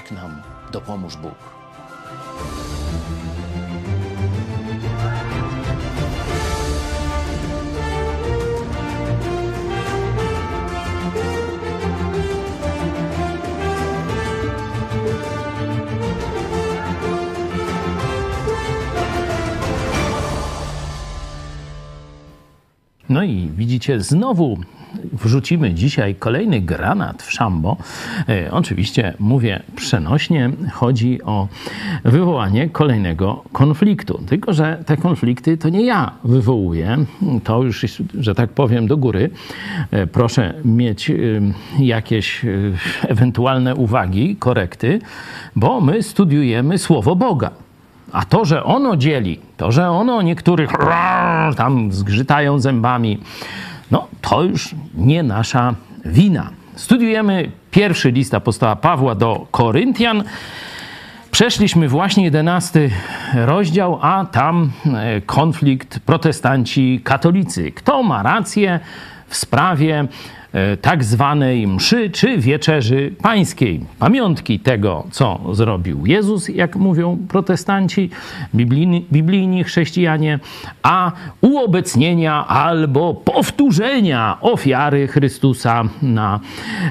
Tak nam dopomóż Bóg. No i widzicie, znowu wrzucimy dzisiaj kolejny granat w szambo. E, oczywiście mówię przenośnie, chodzi o wywołanie kolejnego konfliktu. Tylko, że te konflikty to nie ja wywołuję, to już, że tak powiem, do góry. E, proszę mieć e, jakieś ewentualne uwagi, korekty, bo my studiujemy Słowo Boga. A to, że ono dzieli, to, że ono niektórych tam zgrzytają zębami, no to już nie nasza wina. Studiujemy pierwszy list apostoła Pawła do Koryntian. Przeszliśmy właśnie jedenasty rozdział, a tam e, konflikt protestanci katolicy. Kto ma rację w sprawie tak zwanej mszy czy wieczerzy pańskiej. Pamiątki tego, co zrobił Jezus, jak mówią protestanci, biblijni, biblijni chrześcijanie, a uobecnienia albo powtórzenia ofiary Chrystusa na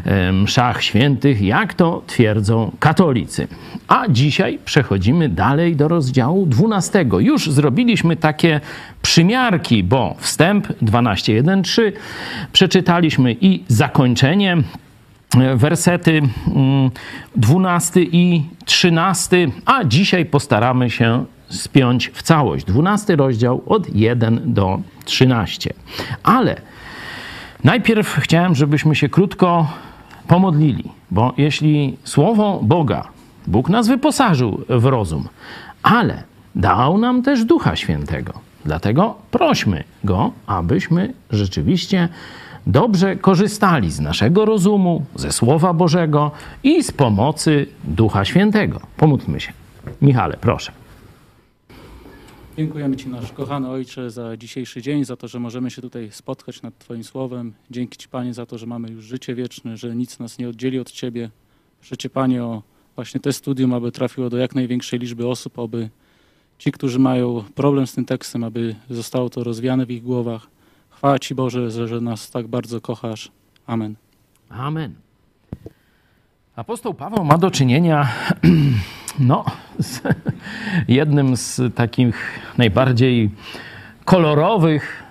e, mszach świętych, jak to twierdzą katolicy. A dzisiaj przechodzimy dalej do rozdziału 12. Już zrobiliśmy takie przymiarki, bo wstęp 12.1.3 przeczytaliśmy i zakończenie wersety 12 i 13, a dzisiaj postaramy się spiąć w całość. 12 rozdział od 1 do 13. Ale najpierw chciałem, żebyśmy się krótko pomodlili, bo jeśli słowo Boga, Bóg nas wyposażył w rozum, ale dał nam też Ducha Świętego. Dlatego prośmy Go, abyśmy rzeczywiście dobrze korzystali z naszego rozumu, ze Słowa Bożego i z pomocy Ducha Świętego. Pomódlmy się. Michale, proszę. Dziękujemy Ci, nasz kochany Ojcze, za dzisiejszy dzień, za to, że możemy się tutaj spotkać nad Twoim Słowem. Dzięki Ci, Panie, za to, że mamy już życie wieczne, że nic nas nie oddzieli od Ciebie. Proszę Panie, o właśnie te studium, aby trafiło do jak największej liczby osób, aby ci, którzy mają problem z tym tekstem, aby zostało to rozwiane w ich głowach. Chwała Ci, Boże, że, że nas tak bardzo kochasz. Amen. Amen. Apostoł Paweł ma do czynienia no, z jednym z takich najbardziej kolorowych,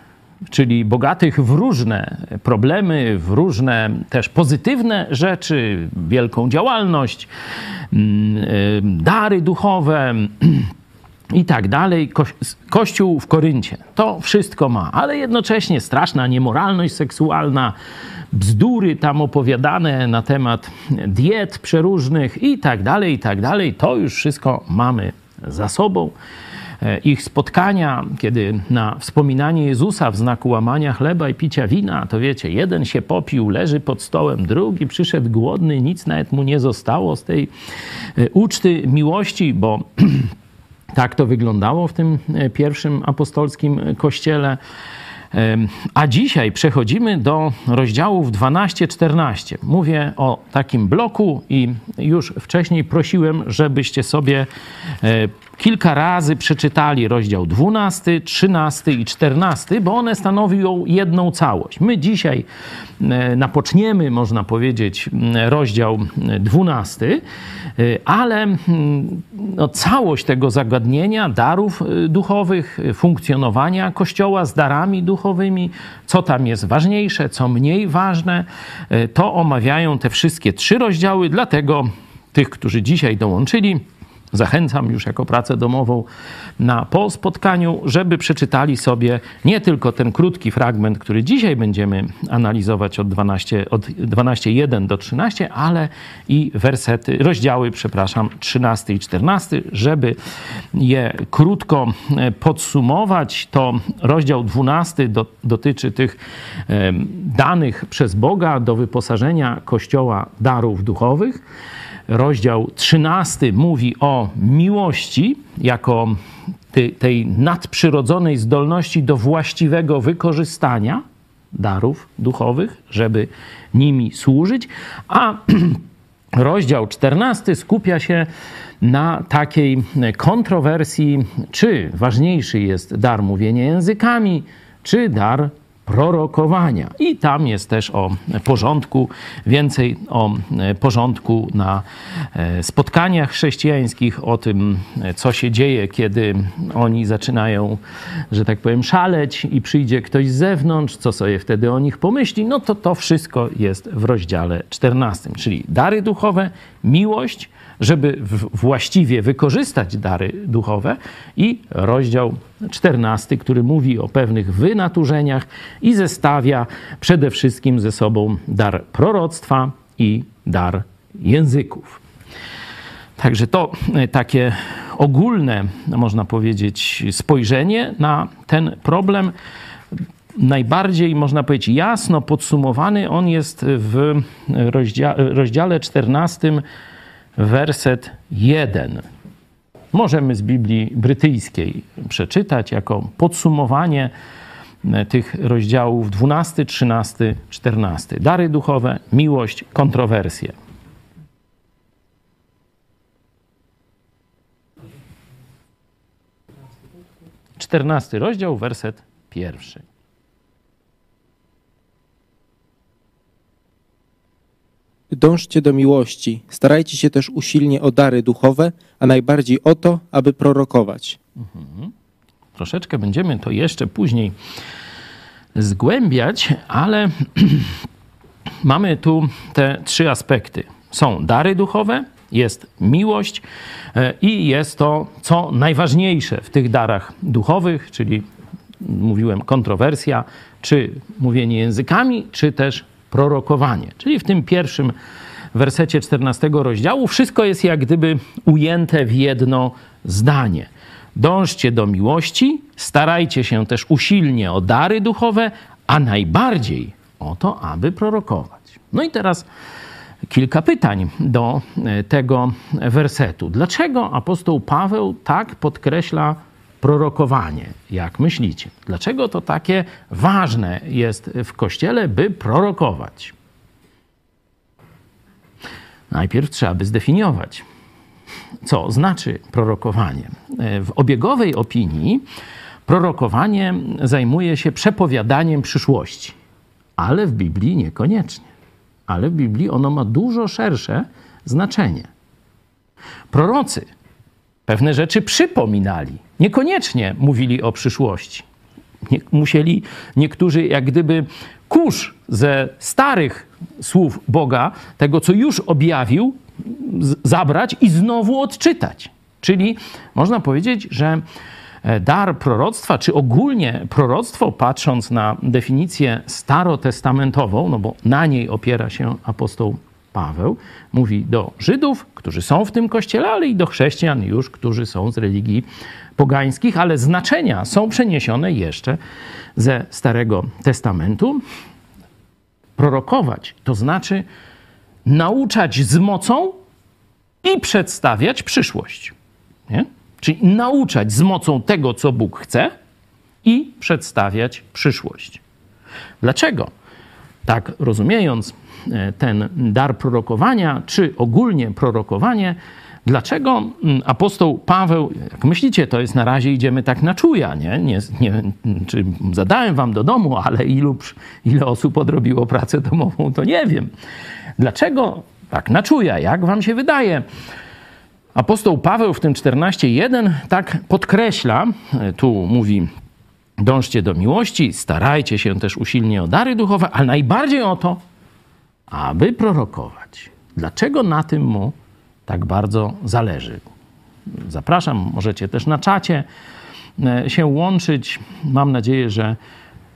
czyli bogatych w różne problemy, w różne też pozytywne rzeczy, wielką działalność, mm, y, dary duchowe, i tak dalej. Ko kościół w Koryncie to wszystko ma, ale jednocześnie straszna niemoralność seksualna, bzdury tam opowiadane na temat diet przeróżnych i tak dalej, i tak dalej. To już wszystko mamy za sobą. E, ich spotkania, kiedy na wspominanie Jezusa w znaku łamania chleba i picia wina, to wiecie, jeden się popił, leży pod stołem, drugi przyszedł głodny, nic nawet mu nie zostało z tej e, uczty miłości, bo tak to wyglądało w tym e, pierwszym apostolskim kościele. A dzisiaj przechodzimy do rozdziałów 12-14. Mówię o takim bloku i już wcześniej prosiłem, żebyście sobie kilka razy przeczytali rozdział 12, 13 i 14, bo one stanowią jedną całość. My dzisiaj e, napoczniemy, można powiedzieć, rozdział 12, e, ale no, całość tego zagadnienia darów e, duchowych, funkcjonowania Kościoła z darami duchowymi, co tam jest ważniejsze, co mniej ważne, to omawiają te wszystkie trzy rozdziały, dlatego tych, którzy dzisiaj dołączyli, Zachęcam już jako pracę domową na po spotkaniu, żeby przeczytali sobie nie tylko ten krótki fragment, który dzisiaj będziemy analizować od 12, od 12.1 do 13, ale i wersety, rozdziały, przepraszam, 13 i 14, żeby je krótko e, podsumować, to rozdział 12 do, dotyczy tych danych przez Boga do wyposażenia Kościoła darów duchowych rozdział 13 mówi o miłości jako tej nadprzyrodzonej zdolności do właściwego wykorzystania darów duchowych, żeby nimi służyć, a rozdział 14 skupia się na takiej kontrowersji, czy ważniejszy jest dar mówienia językami, czy dar prorokowania. I tam jest też o porządku, więcej o e, porządku na e, spotkaniach chrześcijańskich, o tym, co się dzieje, kiedy oni zaczynają, że tak powiem, szaleć i przyjdzie ktoś z zewnątrz, co sobie wtedy o nich pomyśli. No to to wszystko jest w rozdziale 14, czyli dary duchowe, miłość, żeby właściwie wykorzystać dary duchowe i rozdział 14, który mówi o pewnych wynaturzeniach i zestawia przede wszystkim ze sobą dar proroctwa i dar języków. Także to e, takie ogólne, można powiedzieć, spojrzenie na ten problem. Najbardziej, można powiedzieć, jasno podsumowany on jest w rozdziale, rozdziale 14 werset 1. Możemy z Biblii brytyjskiej przeczytać jako podsumowanie e, tych rozdziałów 12, 13, 14. Dary duchowe, miłość, kontrowersje. Czternasty rozdział, werset pierwszy. Dążcie do miłości, starajcie się też usilnie o dary duchowe, a najbardziej o to, aby prorokować. Mhm. Troszeczkę będziemy to jeszcze później zgłębiać, ale mamy tu te trzy aspekty. Są dary duchowe, jest miłość e, i jest to, co najważniejsze w tych darach duchowych, czyli mówiłem kontrowersja, czy mówienie językami, czy też prorokowanie. Czyli w tym pierwszym wersecie 14 rozdziału wszystko jest jak gdyby ujęte w jedno zdanie. Dążcie do miłości, starajcie się też usilnie o dary duchowe, a najbardziej o to, aby prorokować. No i teraz kilka pytań do e, tego wersetu. Dlaczego apostoł Paweł tak podkreśla prorokowanie. Jak myślicie? Dlaczego to takie ważne jest w kościele, by prorokować? Najpierw trzeba by zdefiniować, co znaczy prorokowanie. W obiegowej opinii prorokowanie zajmuje się przepowiadaniem przyszłości, ale w Biblii niekoniecznie. Ale w Biblii ono ma dużo szersze znaczenie. Prorocy pewne rzeczy przypominali. Niekoniecznie mówili o przyszłości. Nie, musieli niektórzy jak gdyby kurz ze starych słów Boga, tego co już objawił, zabrać i znowu odczytać. Czyli można powiedzieć, że e, dar proroctwa, czy ogólnie proroctwo, patrząc na definicję starotestamentową, no bo na niej opiera się apostoł Paweł, mówi do Żydów, którzy są w tym kościele, ale i do chrześcijan już, którzy są z religii pogańskich, ale znaczenia są przeniesione jeszcze ze Starego Testamentu. Prorokować to znaczy nauczać z mocą i przedstawiać przyszłość. Nie? Czyli nauczać z mocą tego, co Bóg chce i przedstawiać przyszłość. Dlaczego? Tak rozumiejąc ten dar prorokowania, czy ogólnie prorokowanie, Dlaczego mm, apostoł Paweł, jak myślicie, to jest na razie idziemy tak na czuja, nie? nie, nie czy zadałem wam do domu, ale ilu, ile osób odrobiło pracę domową, to nie wiem. Dlaczego tak na czuja? Jak wam się wydaje? Apostoł Paweł w tym 14.1 tak podkreśla, tu mówi, dążcie do miłości, starajcie się też usilnie o dary duchowe, ale najbardziej o to, aby prorokować. Dlaczego na tym mu tak bardzo zależy. Zapraszam, możecie też na czacie e, się łączyć. Mam nadzieję, że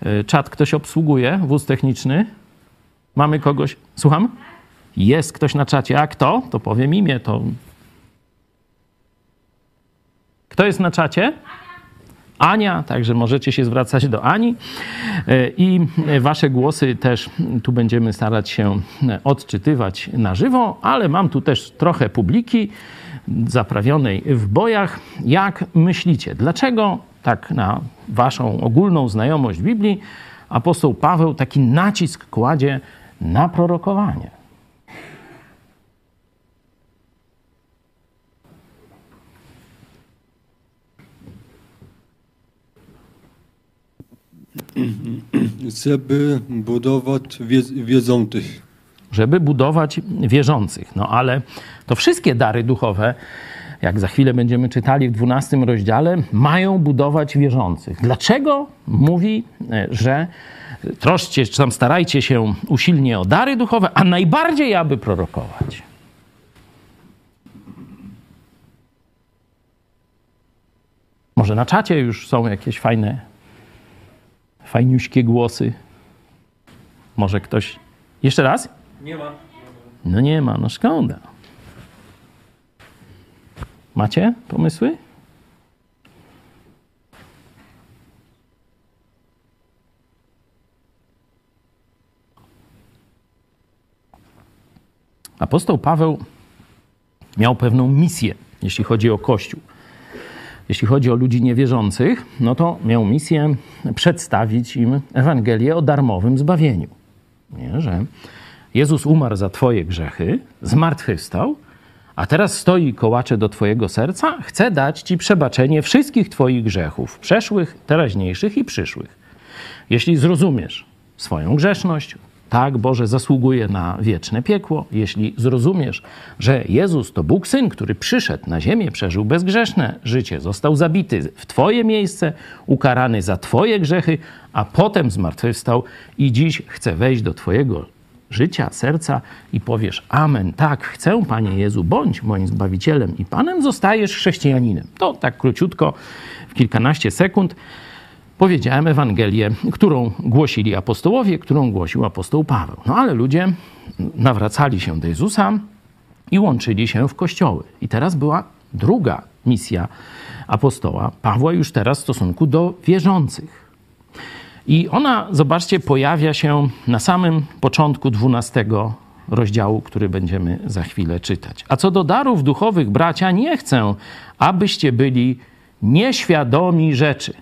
e, czat ktoś obsługuje, wóz techniczny. Mamy kogoś. Słucham? Jest ktoś na czacie. A kto? To powiem imię. To. Kto jest na czacie? Ania, także możecie się zwracać do Ani e, i wasze głosy też tu będziemy starać się odczytywać na żywo, ale mam tu też trochę publiki zaprawionej w bojach. Jak myślicie, dlaczego tak na waszą ogólną znajomość Biblii apostoł Paweł taki nacisk kładzie na prorokowanie? Żeby budować wierzących. Żeby budować wierzących. No ale to wszystkie dary duchowe, jak za chwilę będziemy czytali w 12 rozdziale, mają budować wierzących. Dlaczego mówi, e, że troszcie, czy tam starajcie się usilnie o dary duchowe, a najbardziej aby prorokować? Może na czacie już są jakieś fajne fajniuśkie głosy. Może ktoś. Jeszcze raz? Nie ma. No nie ma, no szkoda. Macie pomysły? Apostoł Paweł miał pewną misję, jeśli chodzi o Kościół jeśli chodzi o ludzi niewierzących, no to miał misję przedstawić im Ewangelię o darmowym zbawieniu. Nie? Że Jezus umarł za Twoje grzechy, zmartwychwstał, a teraz stoi kołacze do Twojego serca, chce dać Ci przebaczenie wszystkich Twoich grzechów, przeszłych, teraźniejszych i przyszłych. Jeśli zrozumiesz swoją grzeszność, tak, Boże zasługuje na wieczne piekło, jeśli zrozumiesz, że Jezus to Bóg Syn, który przyszedł na ziemię, przeżył bezgrzeszne życie, został zabity w Twoje miejsce, ukarany za Twoje grzechy, a potem zmartwychwstał i dziś chce wejść do Twojego życia, serca i powiesz Amen, tak, chcę, Panie Jezu, bądź moim Zbawicielem i Panem, zostajesz chrześcijaninem. To tak króciutko, w kilkanaście sekund powiedziałem Ewangelię, którą głosili apostołowie, którą głosił apostoł Paweł. No ale ludzie nawracali się do Jezusa i łączyli się w kościoły. I teraz była druga misja apostoła Pawła, już teraz w stosunku do wierzących. I ona, zobaczcie, pojawia się na samym początku 12 rozdziału, który będziemy za chwilę czytać. A co do darów duchowych, bracia, nie chcę, abyście byli nieświadomi rzeczy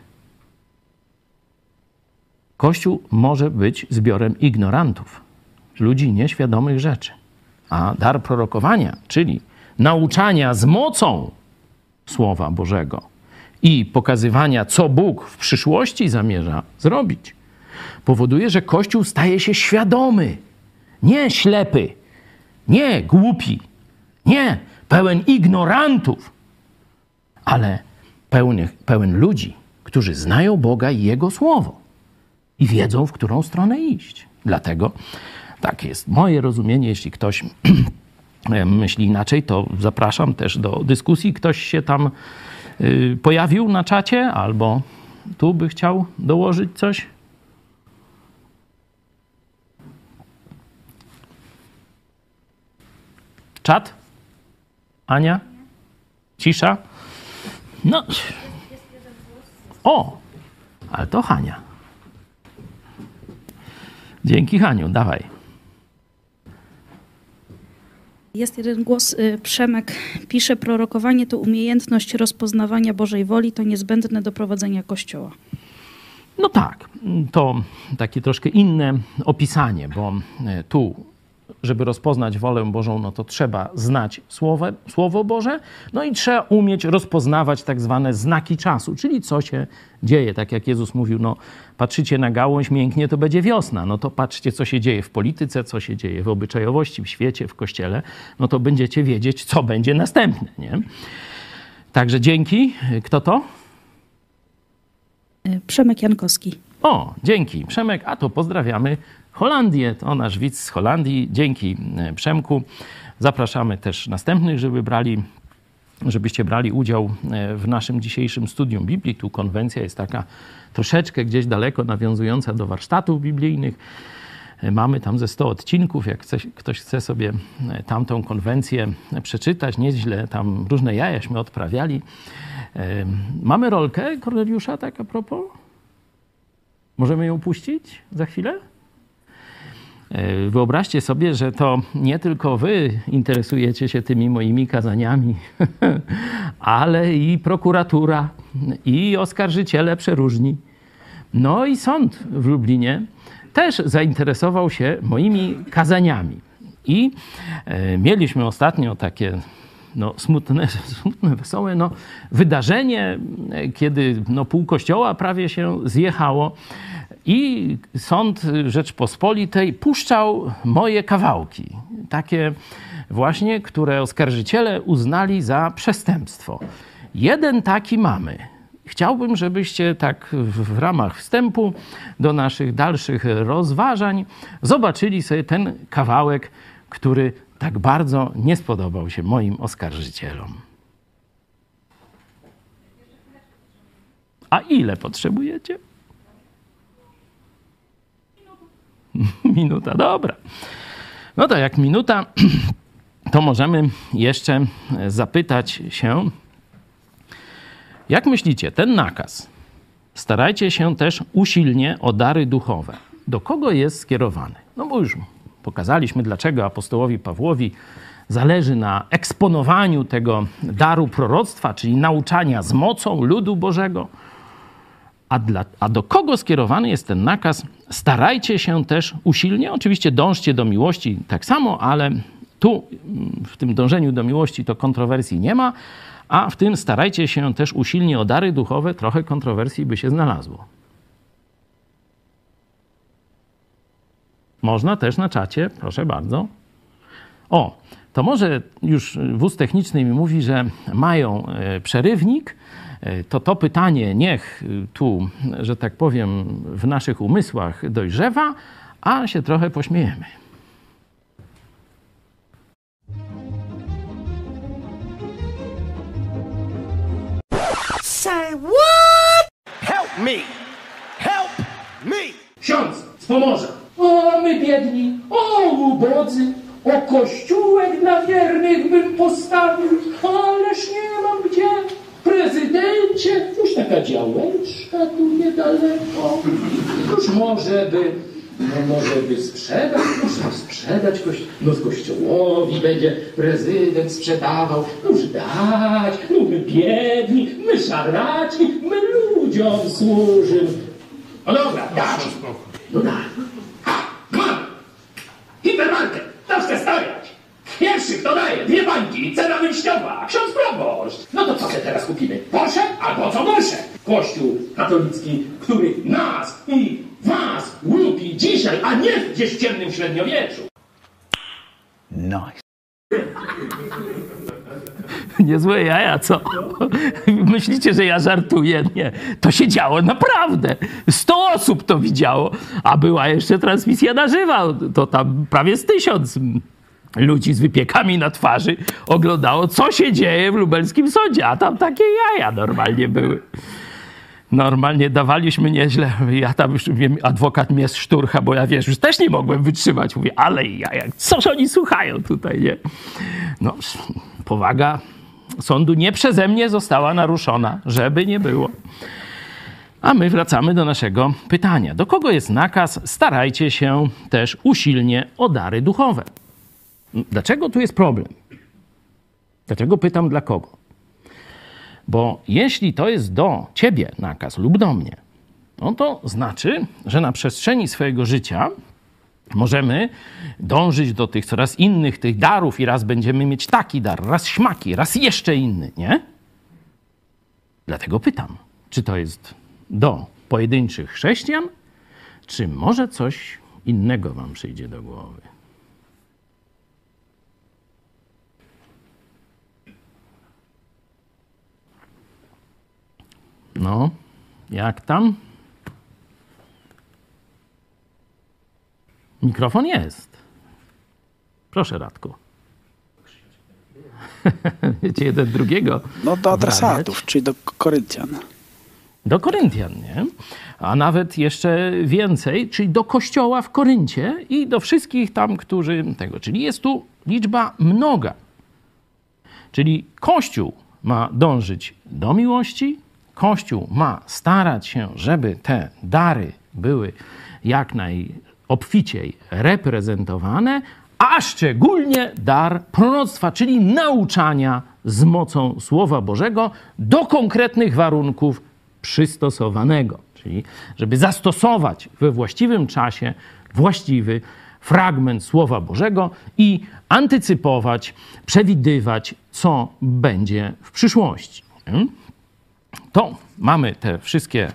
Kościół może być zbiorem ignorantów, ludzi nieświadomych rzeczy. A dar prorokowania, czyli nauczania z mocą Słowa Bożego i pokazywania, co Bóg w przyszłości zamierza zrobić, powoduje, że Kościół staje się świadomy, nie ślepy, nie głupi, nie pełen ignorantów, ale pełny, pełen ludzi, którzy znają Boga i Jego Słowo i wiedzą, w którą stronę iść. Dlatego tak jest moje rozumienie, jeśli ktoś myśli inaczej, to zapraszam też do dyskusji. Ktoś się tam y, pojawił na czacie albo tu by chciał dołożyć coś? Czat? Ania? Cisza? No. O! Ale to Hania. Dzięki Haniu, dawaj. Jest jeden głos. y, Przemek pisze, prorokowanie to umiejętność rozpoznawania Bożej woli, to niezbędne do prowadzenia Kościoła. No tak, to takie troszkę inne opisanie, bo e, tu, żeby rozpoznać wolę Bożą, no to trzeba znać Słowo, Słowo Boże, no i trzeba umieć rozpoznawać tak zwane znaki czasu, czyli co się dzieje. Tak jak Jezus mówił, no patrzycie na gałąź, mięknie, to będzie wiosna. No to patrzcie, co się dzieje w polityce, co się dzieje w obyczajowości, w świecie, w kościele, no to będziecie wiedzieć, co będzie następne, nie? Także dzięki. Kto to? Przemek Jankowski. O, dzięki Przemek, a to pozdrawiamy Holandię, to nasz widz z Holandii. Dzięki e, Przemku. Zapraszamy też następnych, żeby brali, żebyście brali udział e, w naszym dzisiejszym studium Biblii. Tu konwencja jest taka troszeczkę gdzieś daleko nawiązująca do warsztatów biblijnych. E, Mamy tam ze 100 odcinków. Jak chce, ktoś chce sobie tamtą konwencję przeczytać, nieźle tam różne jajaśmy odprawiali. Mamy rolkę Korneliusza, tak a propos? Możemy ją puścić za chwilę? E, Wyobraźcie sobie, że to nie tylko wy interesujecie się tymi moimi kazaniami, ale i prokuratura, i oskarżyciele przeróżni. No i sąd w Lublinie też zainteresował się moimi kazaniami. I e, mieliśmy ostatnio takie no, smutne, smutne, wesołe no, wydarzenie, kiedy no, pół kościoła prawie się zjechało i sąd Rzeczpospolitej puszczał moje kawałki. Takie właśnie, które oskarżyciele uznali za przestępstwo. Jeden taki mamy. Chciałbym, żebyście tak w ramach wstępu do naszych dalszych rozważań zobaczyli sobie ten kawałek, który tak bardzo nie spodobał się moim oskarżycielom. A ile potrzebujecie? Minuta, dobra. No to jak minuta, to możemy jeszcze zapytać się, jak myślicie, ten nakaz, starajcie się też usilnie o dary duchowe. Do kogo jest skierowany? No bo już pokazaliśmy, dlaczego apostołowi Pawłowi zależy na eksponowaniu tego daru proroctwa, czyli nauczania z mocą ludu Bożego. A, dla, a do kogo skierowany jest ten nakaz? Starajcie się też usilnie, oczywiście dążcie do miłości tak samo, ale tu w tym dążeniu do miłości to kontrowersji nie ma, a w tym starajcie się też usilnie o dary duchowe, trochę kontrowersji by się znalazło. Można też na czacie, proszę bardzo. O, to może już wóz techniczny mi mówi, że mają e, przerywnik. E, To to pytanie niech tu, że tak powiem, w naszych umysłach dojrzewa, a się trochę pośmiejemy. Help me! Help me! Ksiądz z Pomorza. O, my biedni, o, ubodzy, o kościółek dla wiernych bym postawił, ależ nie mam gdzie. Prezydencie, już taka działeczka tu niedaleko. Już może by, no może by sprzedać, może sprzedać no z kościołowi będzie prezydent sprzedawał. No już dać, no my biedni, my szaraci, my ludziom służymy. No dobra, dać. No daj. Ha, mam! Hipermarket, tam chcę stawiać. Pierwszy, kto daje, dwie bańki, cena wyjściowa, ksiądz proboszcz. No to co sobie teraz kupimy? Porsche albo co gorsze? Kościół katolicki, który nas i was łupi dzisiaj, a nie gdzieś w ciemnym średniowieczu. Niezłe jaja, co? Myślicie, że ja żartuję? Nie. To się działo naprawdę. 100 osób to widziało, a była jeszcze transmisja na żywo. To tam prawie z tysiąc. Ludzi z wypiekami na twarzy oglądało, co się dzieje w lubelskim sądzie, a tam takie jaja normalnie były. Normalnie dawaliśmy nieźle. Ja tam już wiem, adwokat mnie szturcha, bo ja wiesz, już też nie mogłem wytrzymać. Mówię, ale jaja, coż oni słuchają tutaj, nie? No, powaga sądu nie przeze mnie została naruszona, żeby nie było. A my wracamy do naszego pytania. Do kogo jest nakaz? Starajcie się też usilnie o dary duchowe. Dlaczego tu jest problem? Dlaczego pytam dla kogo? Bo jeśli to jest do ciebie nakaz lub do mnie, no to znaczy, że na przestrzeni swojego życia możemy dążyć do tych coraz innych tych darów i raz będziemy mieć taki dar, raz śmaki, raz jeszcze inny, nie? Dlatego pytam, czy to jest do pojedynczych chrześcijan, czy może coś innego wam przyjdzie do głowy? No, jak tam? Mikrofon jest. Proszę, Radku. Wiecie, jeden drugiego. No do adresatów, czyli do Koryntian. Do Koryntian, nie? A nawet jeszcze więcej, czyli do kościoła w Koryncie i do wszystkich tam, którzy tego. Czyli jest tu liczba mnoga. Czyli Kościół ma dążyć do miłości, Kościół ma starać się, żeby te dary były jak najobficiej reprezentowane, a szczególnie dar proroctwa, czyli nauczania z mocą Słowa Bożego do konkretnych warunków przystosowanego. Czyli, żeby zastosować we właściwym czasie właściwy fragment Słowa Bożego i antycypować, przewidywać, co będzie w przyszłości. To mamy te wszystkie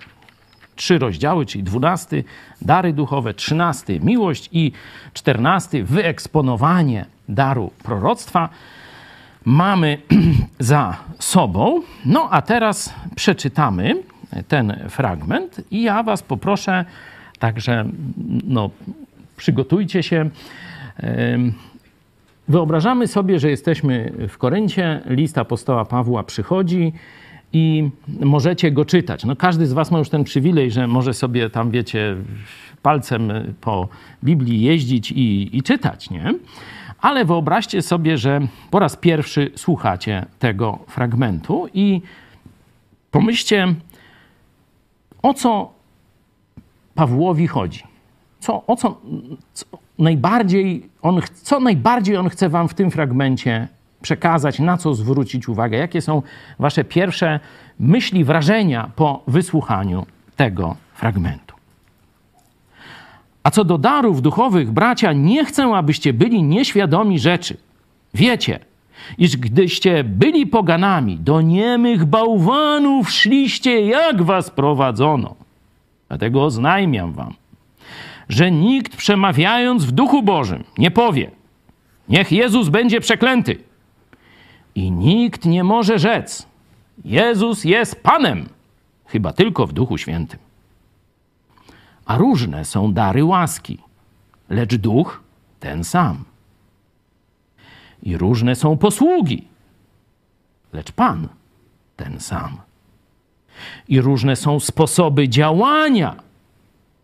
trzy rozdziały, czyli dwunasty dary duchowe, trzynasty miłość i czternasty wyeksponowanie daru proroctwa mamy za sobą. No a teraz przeczytamy ten fragment i ja was poproszę, także no, przygotujcie się. Wyobrażamy sobie, że jesteśmy w Koryncie, list apostoła Pawła przychodzi i możecie go czytać. No każdy z was ma już ten przywilej, że może sobie tam, wiecie, palcem po Biblii jeździć i, i czytać, nie? Ale wyobraźcie sobie, że po raz pierwszy słuchacie tego fragmentu i pomyślcie, o co Pawłowi chodzi. Co, o co, co, najbardziej on, co najbardziej on chce wam w tym fragmencie przekazać, na co zwrócić uwagę? Jakie są wasze pierwsze myśli, wrażenia po wysłuchaniu tego fragmentu? A co do darów duchowych, bracia, nie chcę, abyście byli nieświadomi rzeczy. Wiecie, iż gdyście byli poganami, do niemych bałwanów szliście, jak was prowadzono. Dlatego oznajmiam wam, że nikt przemawiając w duchu Bożym nie powie, niech Jezus będzie przeklęty. I nikt nie może rzec, Jezus jest Panem, chyba tylko w duchu świętym. A różne są dary łaski, lecz duch ten sam i różne są posługi, lecz Pan ten sam. I różne są sposoby działania,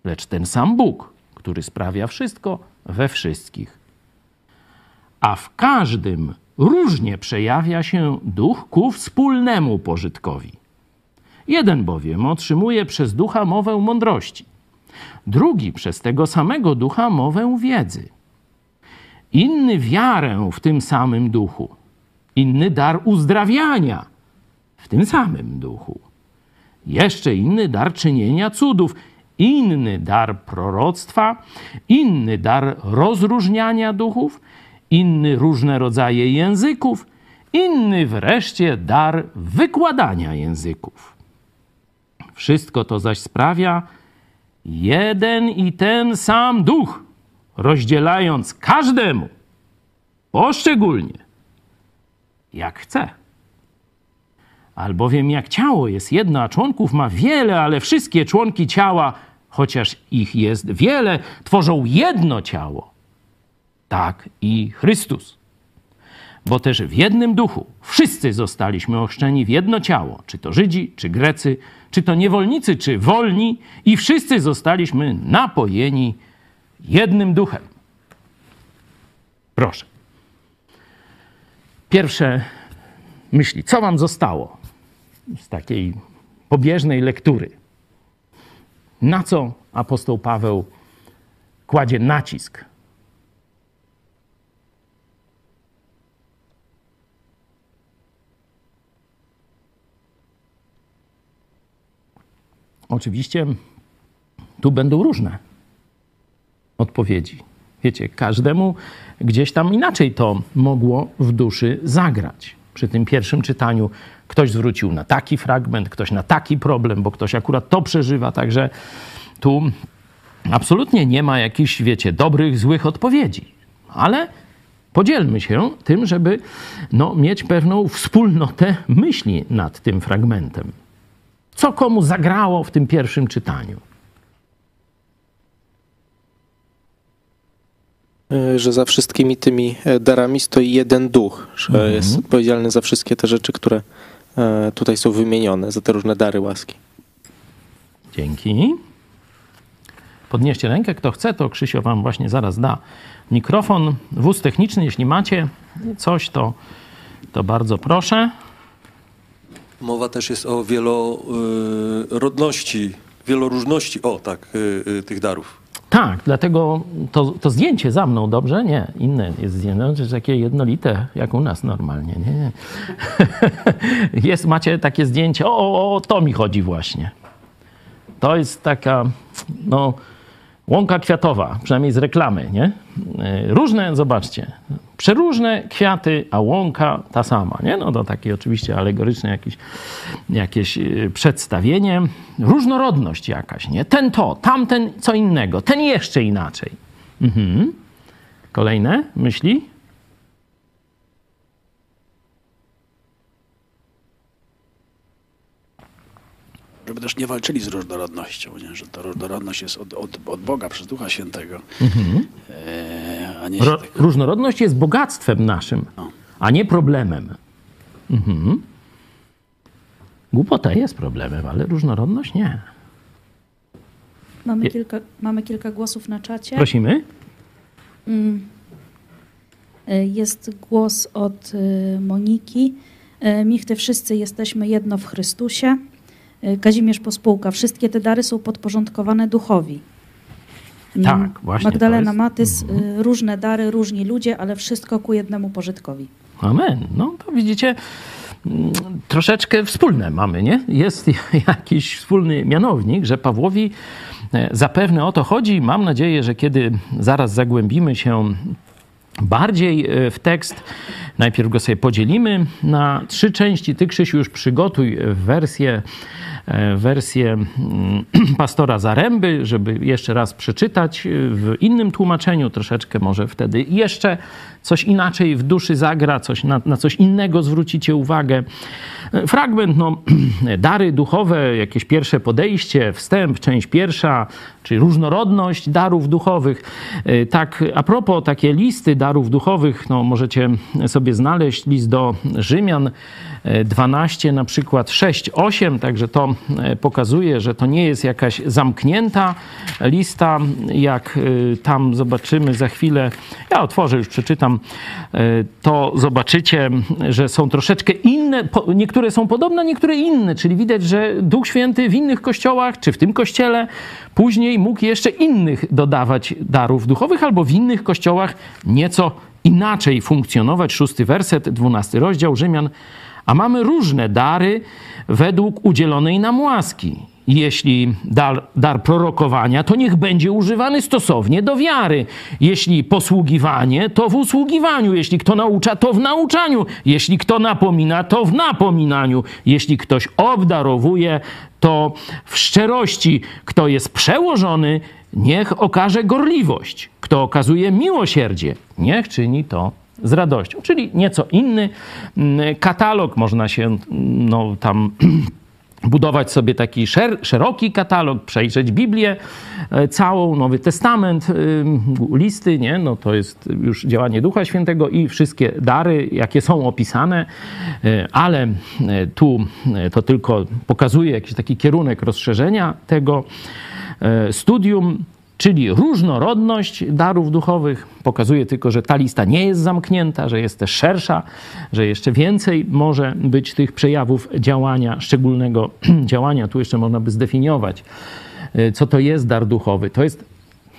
lecz ten sam Bóg, który sprawia wszystko we wszystkich. A w każdym różnie przejawia się duch ku wspólnemu pożytkowi. Jeden bowiem otrzymuje przez ducha mowę mądrości, drugi przez tego samego ducha mowę wiedzy inny wiarę w tym samym duchu, inny dar uzdrawiania w tym samym duchu, jeszcze inny dar czynienia cudów, inny dar proroctwa, inny dar rozróżniania duchów, inny różne rodzaje języków, inny wreszcie dar wykładania języków. Wszystko to zaś sprawia jeden i ten sam duch rozdzielając każdemu poszczególnie, jak chce. Albowiem jak ciało jest jedno, a członków ma wiele, ale wszystkie członki ciała, chociaż ich jest wiele, tworzą jedno ciało. Tak i Chrystus. Bo też w jednym duchu wszyscy zostaliśmy ochrzczeni w jedno ciało, czy to Żydzi, czy Grecy, czy to niewolnicy, czy wolni, i wszyscy zostaliśmy napojeni jednym duchem. Proszę. Pierwsze myśli, co wam zostało z takiej pobieżnej lektury? Na co apostoł Paweł kładzie nacisk? Oczywiście tu będą różne odpowiedzi. Wiecie, każdemu gdzieś tam inaczej to mogło w duszy zagrać. Przy tym pierwszym czytaniu ktoś zwrócił na taki fragment, ktoś na taki problem, bo ktoś akurat to przeżywa, także tu absolutnie nie ma jakichś, wiecie, dobrych, złych odpowiedzi. Ale podzielmy się tym, żeby no, mieć pewną wspólnotę myśli nad tym fragmentem. Co komu zagrało w tym pierwszym czytaniu? E, Że za wszystkimi tymi e, darami stoi jeden duch, że Mhm. jest odpowiedzialny za wszystkie te rzeczy, które e, tutaj są wymienione, za te różne dary łaski. Dzięki. Podnieście rękę, kto chce, to Krzysio wam właśnie zaraz da mikrofon. Wóz techniczny, jeśli macie coś, to, to bardzo proszę. Mowa też jest o wielorodności, wieloróżności, o tak, y, y, tych darów. Tak, dlatego to, to zdjęcie za mną, dobrze? Nie, inne jest zdjęcie, jest takie jednolite, jak u nas normalnie. Nie, nie. Jest, macie takie zdjęcie, o, o, o, to mi chodzi właśnie. To jest taka, no, łąka kwiatowa, przynajmniej z reklamy, nie? Różne, zobaczcie, przeróżne kwiaty, a łąka ta sama, nie? No to takie oczywiście alegoryczne jakieś, jakieś e, przedstawienie. Różnorodność jakaś, nie? Ten to, tamten co innego, ten jeszcze inaczej. Mhm. Kolejne myśli? Żeby też nie walczyli z różnorodnością, nie? że ta różnorodność jest od, od, od Boga przez Ducha Świętego, e, nie się Ro, tak różnorodność jest bogactwem naszym, a nie problemem. Mhm. Głupota jest problemem, ale różnorodność nie. Mamy Je- kilka, mamy kilka głosów na czacie. Prosimy. Y, Jest głos od y, Moniki. Y, Michty, wszyscy jesteśmy jedno w Chrystusie. Kazimierz Pospółka. Wszystkie te dary są podporządkowane duchowi. Mm, Tak, właśnie Magdalena jest- Matys. y, Różne dary, różni ludzie, ale wszystko ku jednemu pożytkowi. Amen. No to widzicie, mm, troszeczkę wspólne mamy, nie? Jest jakiś wspólny mianownik, że Pawłowi e, zapewne o to chodzi. Mam nadzieję, że kiedy zaraz zagłębimy się bardziej e, w tekst, najpierw go sobie podzielimy na trzy części. Ty, Krzysiu, już przygotuj wersję, e, wersję mm, pastora Zaręby, żeby jeszcze raz przeczytać e, w innym tłumaczeniu, troszeczkę może wtedy jeszcze coś inaczej w duszy zagra, coś na, na coś innego zwrócicie uwagę. E, Fragment, no, dary duchowe, jakieś pierwsze podejście, wstęp, część pierwsza, czyli różnorodność darów duchowych. E, Tak, a propos takie listy darów duchowych, no, możecie sobie znaleźć list do Rzymian e, 12, na przykład 6, 8, także to e, pokazuje, że to nie jest jakaś zamknięta lista, jak e, tam zobaczymy za chwilę. Ja otworzę, już przeczytam, e, to zobaczycie, że są troszeczkę inne, niektóre są podobne, niektóre inne, czyli widać, że Duch Święty w innych kościołach, czy w tym kościele, później mógł jeszcze innych dodawać darów duchowych, albo w innych kościołach nieco inaczej funkcjonować. Szósty werset, dwunasty rozdział Rzymian. A mamy różne dary według udzielonej nam łaski. Jeśli dar, dar prorokowania, to niech będzie używany stosownie do wiary. Jeśli posługiwanie, to w usługiwaniu. Jeśli kto naucza, to w nauczaniu. Jeśli kto napomina, to w napominaniu. Jeśli ktoś obdarowuje, to w szczerości. Kto jest przełożony, niech okaże gorliwość. Kto okazuje miłosierdzie, niech czyni to z radością. Czyli nieco inny mm, katalog, można się mm, no, tam budować sobie taki szer szeroki katalog, przejrzeć Biblię e, całą, Nowy Testament, listy, nie? No to jest już działanie Ducha Świętego i wszystkie dary, jakie są opisane, e, ale e, tu to tylko pokazuje jakiś taki kierunek rozszerzenia tego studium czyli różnorodność darów duchowych. Pokazuje tylko, że ta lista nie jest zamknięta, że jest też szersza, że jeszcze więcej może być tych przejawów działania, szczególnego działania. Tu jeszcze można by zdefiniować, y, co to jest dar duchowy. To jest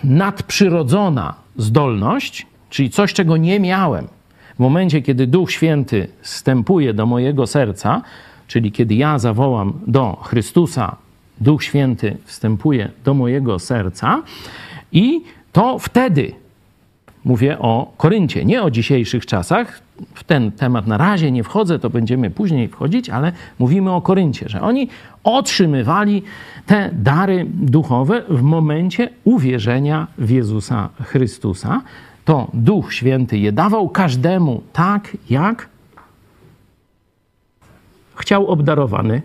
nadprzyrodzona zdolność, czyli coś, czego nie miałem. W momencie, kiedy Duch Święty wstępuje do mojego serca, czyli kiedy ja zawołam do Chrystusa Duch Święty wstępuje do mojego serca i to wtedy mówię o Koryncie, nie o dzisiejszych czasach. W ten temat na razie nie wchodzę, to będziemy później wchodzić, ale mówimy o Koryncie, że oni otrzymywali te dary duchowe w momencie uwierzenia w Jezusa Chrystusa. To Duch Święty je dawał każdemu tak, jak chciał obdarowany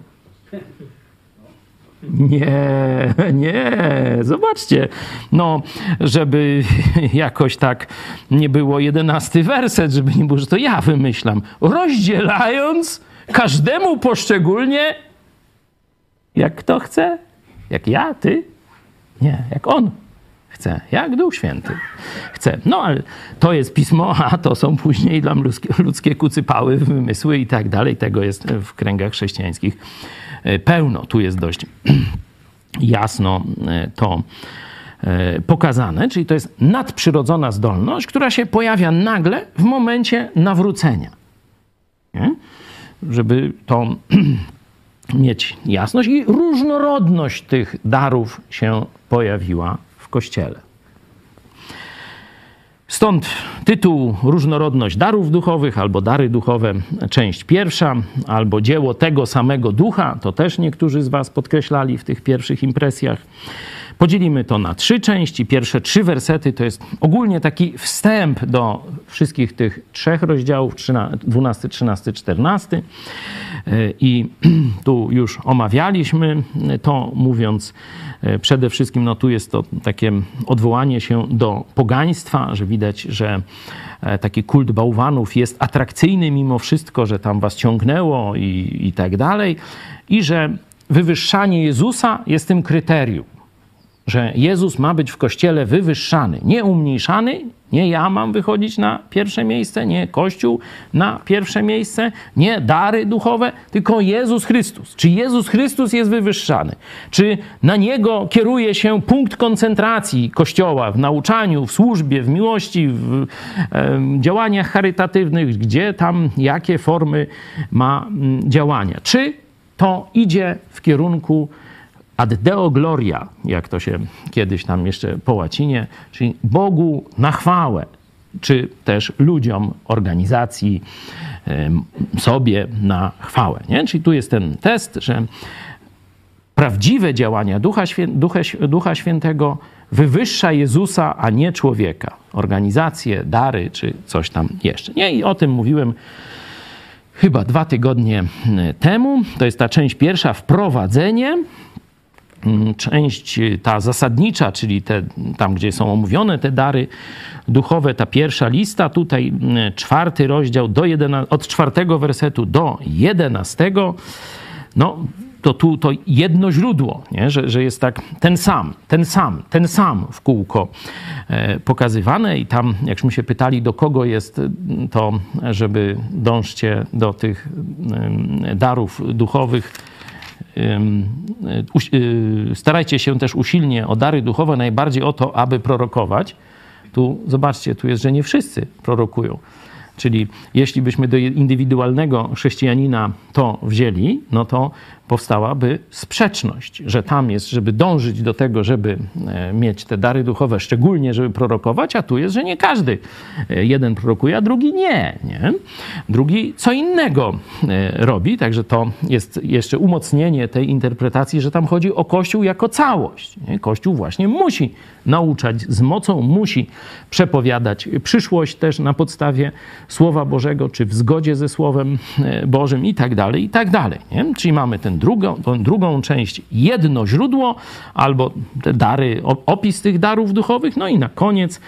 nie, nie, zobaczcie. No, żeby jakoś tak nie było jedenasty werset, żeby nie było, że to ja wymyślam. Rozdzielając każdemu poszczególnie, jak kto chce, jak ja, ty, nie, jak on chce, jak Duch Święty chce. No, ale to jest pismo, a to są później dla ludzkie, ludzkie kucypały, wymysły i tak dalej. Tego jest w kręgach chrześcijańskich pełno. Tu jest dość jasno e, to e, pokazane, czyli to jest nadprzyrodzona zdolność, która się pojawia nagle w momencie nawrócenia. Nie? Żeby to mieć jasność i różnorodność tych darów się pojawiła w Kościele. Stąd tytuł Różnorodność darów duchowych albo dary duchowe, część pierwsza, albo dzieło tego samego ducha, to też niektórzy z Was podkreślali w tych pierwszych impresjach. Podzielimy to na trzy części. Pierwsze trzy wersety to jest ogólnie taki wstęp do wszystkich tych trzech rozdziałów 12, 13, 14. I tu już omawialiśmy to, mówiąc e, przede wszystkim, no tu jest to takie odwołanie się do pogaństwa, że widać, że e, taki kult bałwanów jest atrakcyjny mimo wszystko, że tam was ciągnęło i, i tak dalej. I że wywyższanie Jezusa jest tym kryterium że Jezus ma być w kościele wywyższany, nie umniejszany, nie ja mam wychodzić na pierwsze miejsce, nie Kościół na pierwsze miejsce, nie dary duchowe, tylko Jezus Chrystus. Czy Jezus Chrystus jest wywyższany? Czy na Niego kieruje się punkt koncentracji Kościoła w nauczaniu, w służbie, w miłości, w działaniach charytatywnych, gdzie tam, jakie formy ma m, działania? Czy to idzie w kierunku ad deo gloria, jak to się kiedyś tam jeszcze po łacinie, czyli Bogu na chwałę, czy też ludziom, organizacji, sobie na chwałę. Nie? Czyli tu jest ten test, że prawdziwe działania Ducha, Świę, Ducha, Ducha Świętego wywyższa Jezusa, a nie człowieka. Organizacje, dary, czy coś tam jeszcze. Nie? I o tym mówiłem chyba dwa tygodnie temu. To jest ta część pierwsza, wprowadzenie. Mm, część y, ta zasadnicza, czyli te, tam, gdzie są omówione te dary duchowe, ta pierwsza lista, tutaj mm, czwarty rozdział do od czwartego wersetu do jedenastego, no to tu to jedno źródło, nie? Że, że jest tak ten sam, ten sam, ten sam w kółko e, pokazywane i tam, jakśmy się pytali, do kogo jest to, żeby dążcie do tych e, darów duchowych, Y, starajcie się też usilnie o dary duchowe, najbardziej o to, aby prorokować. Tu zobaczcie, tu jest, że nie wszyscy prorokują. Czyli jeśli byśmy do indywidualnego chrześcijanina to wzięli, no to powstałaby sprzeczność, że tam jest, żeby dążyć do tego, żeby e, mieć te dary duchowe, szczególnie żeby prorokować, a tu jest, że nie każdy. E, jeden prorokuje, a drugi nie. nie? Drugi co innego e, robi, także to jest jeszcze umocnienie tej interpretacji, że tam chodzi o Kościół jako całość. Nie? Kościół właśnie musi nauczać z mocą, musi przepowiadać przyszłość też na podstawie Słowa Bożego, czy w zgodzie ze Słowem Bożym i tak dalej, i tak dalej. Nie? Czyli mamy ten drugą, tą drugą część jedno źródło, albo te dary, opis tych darów duchowych. No i na koniec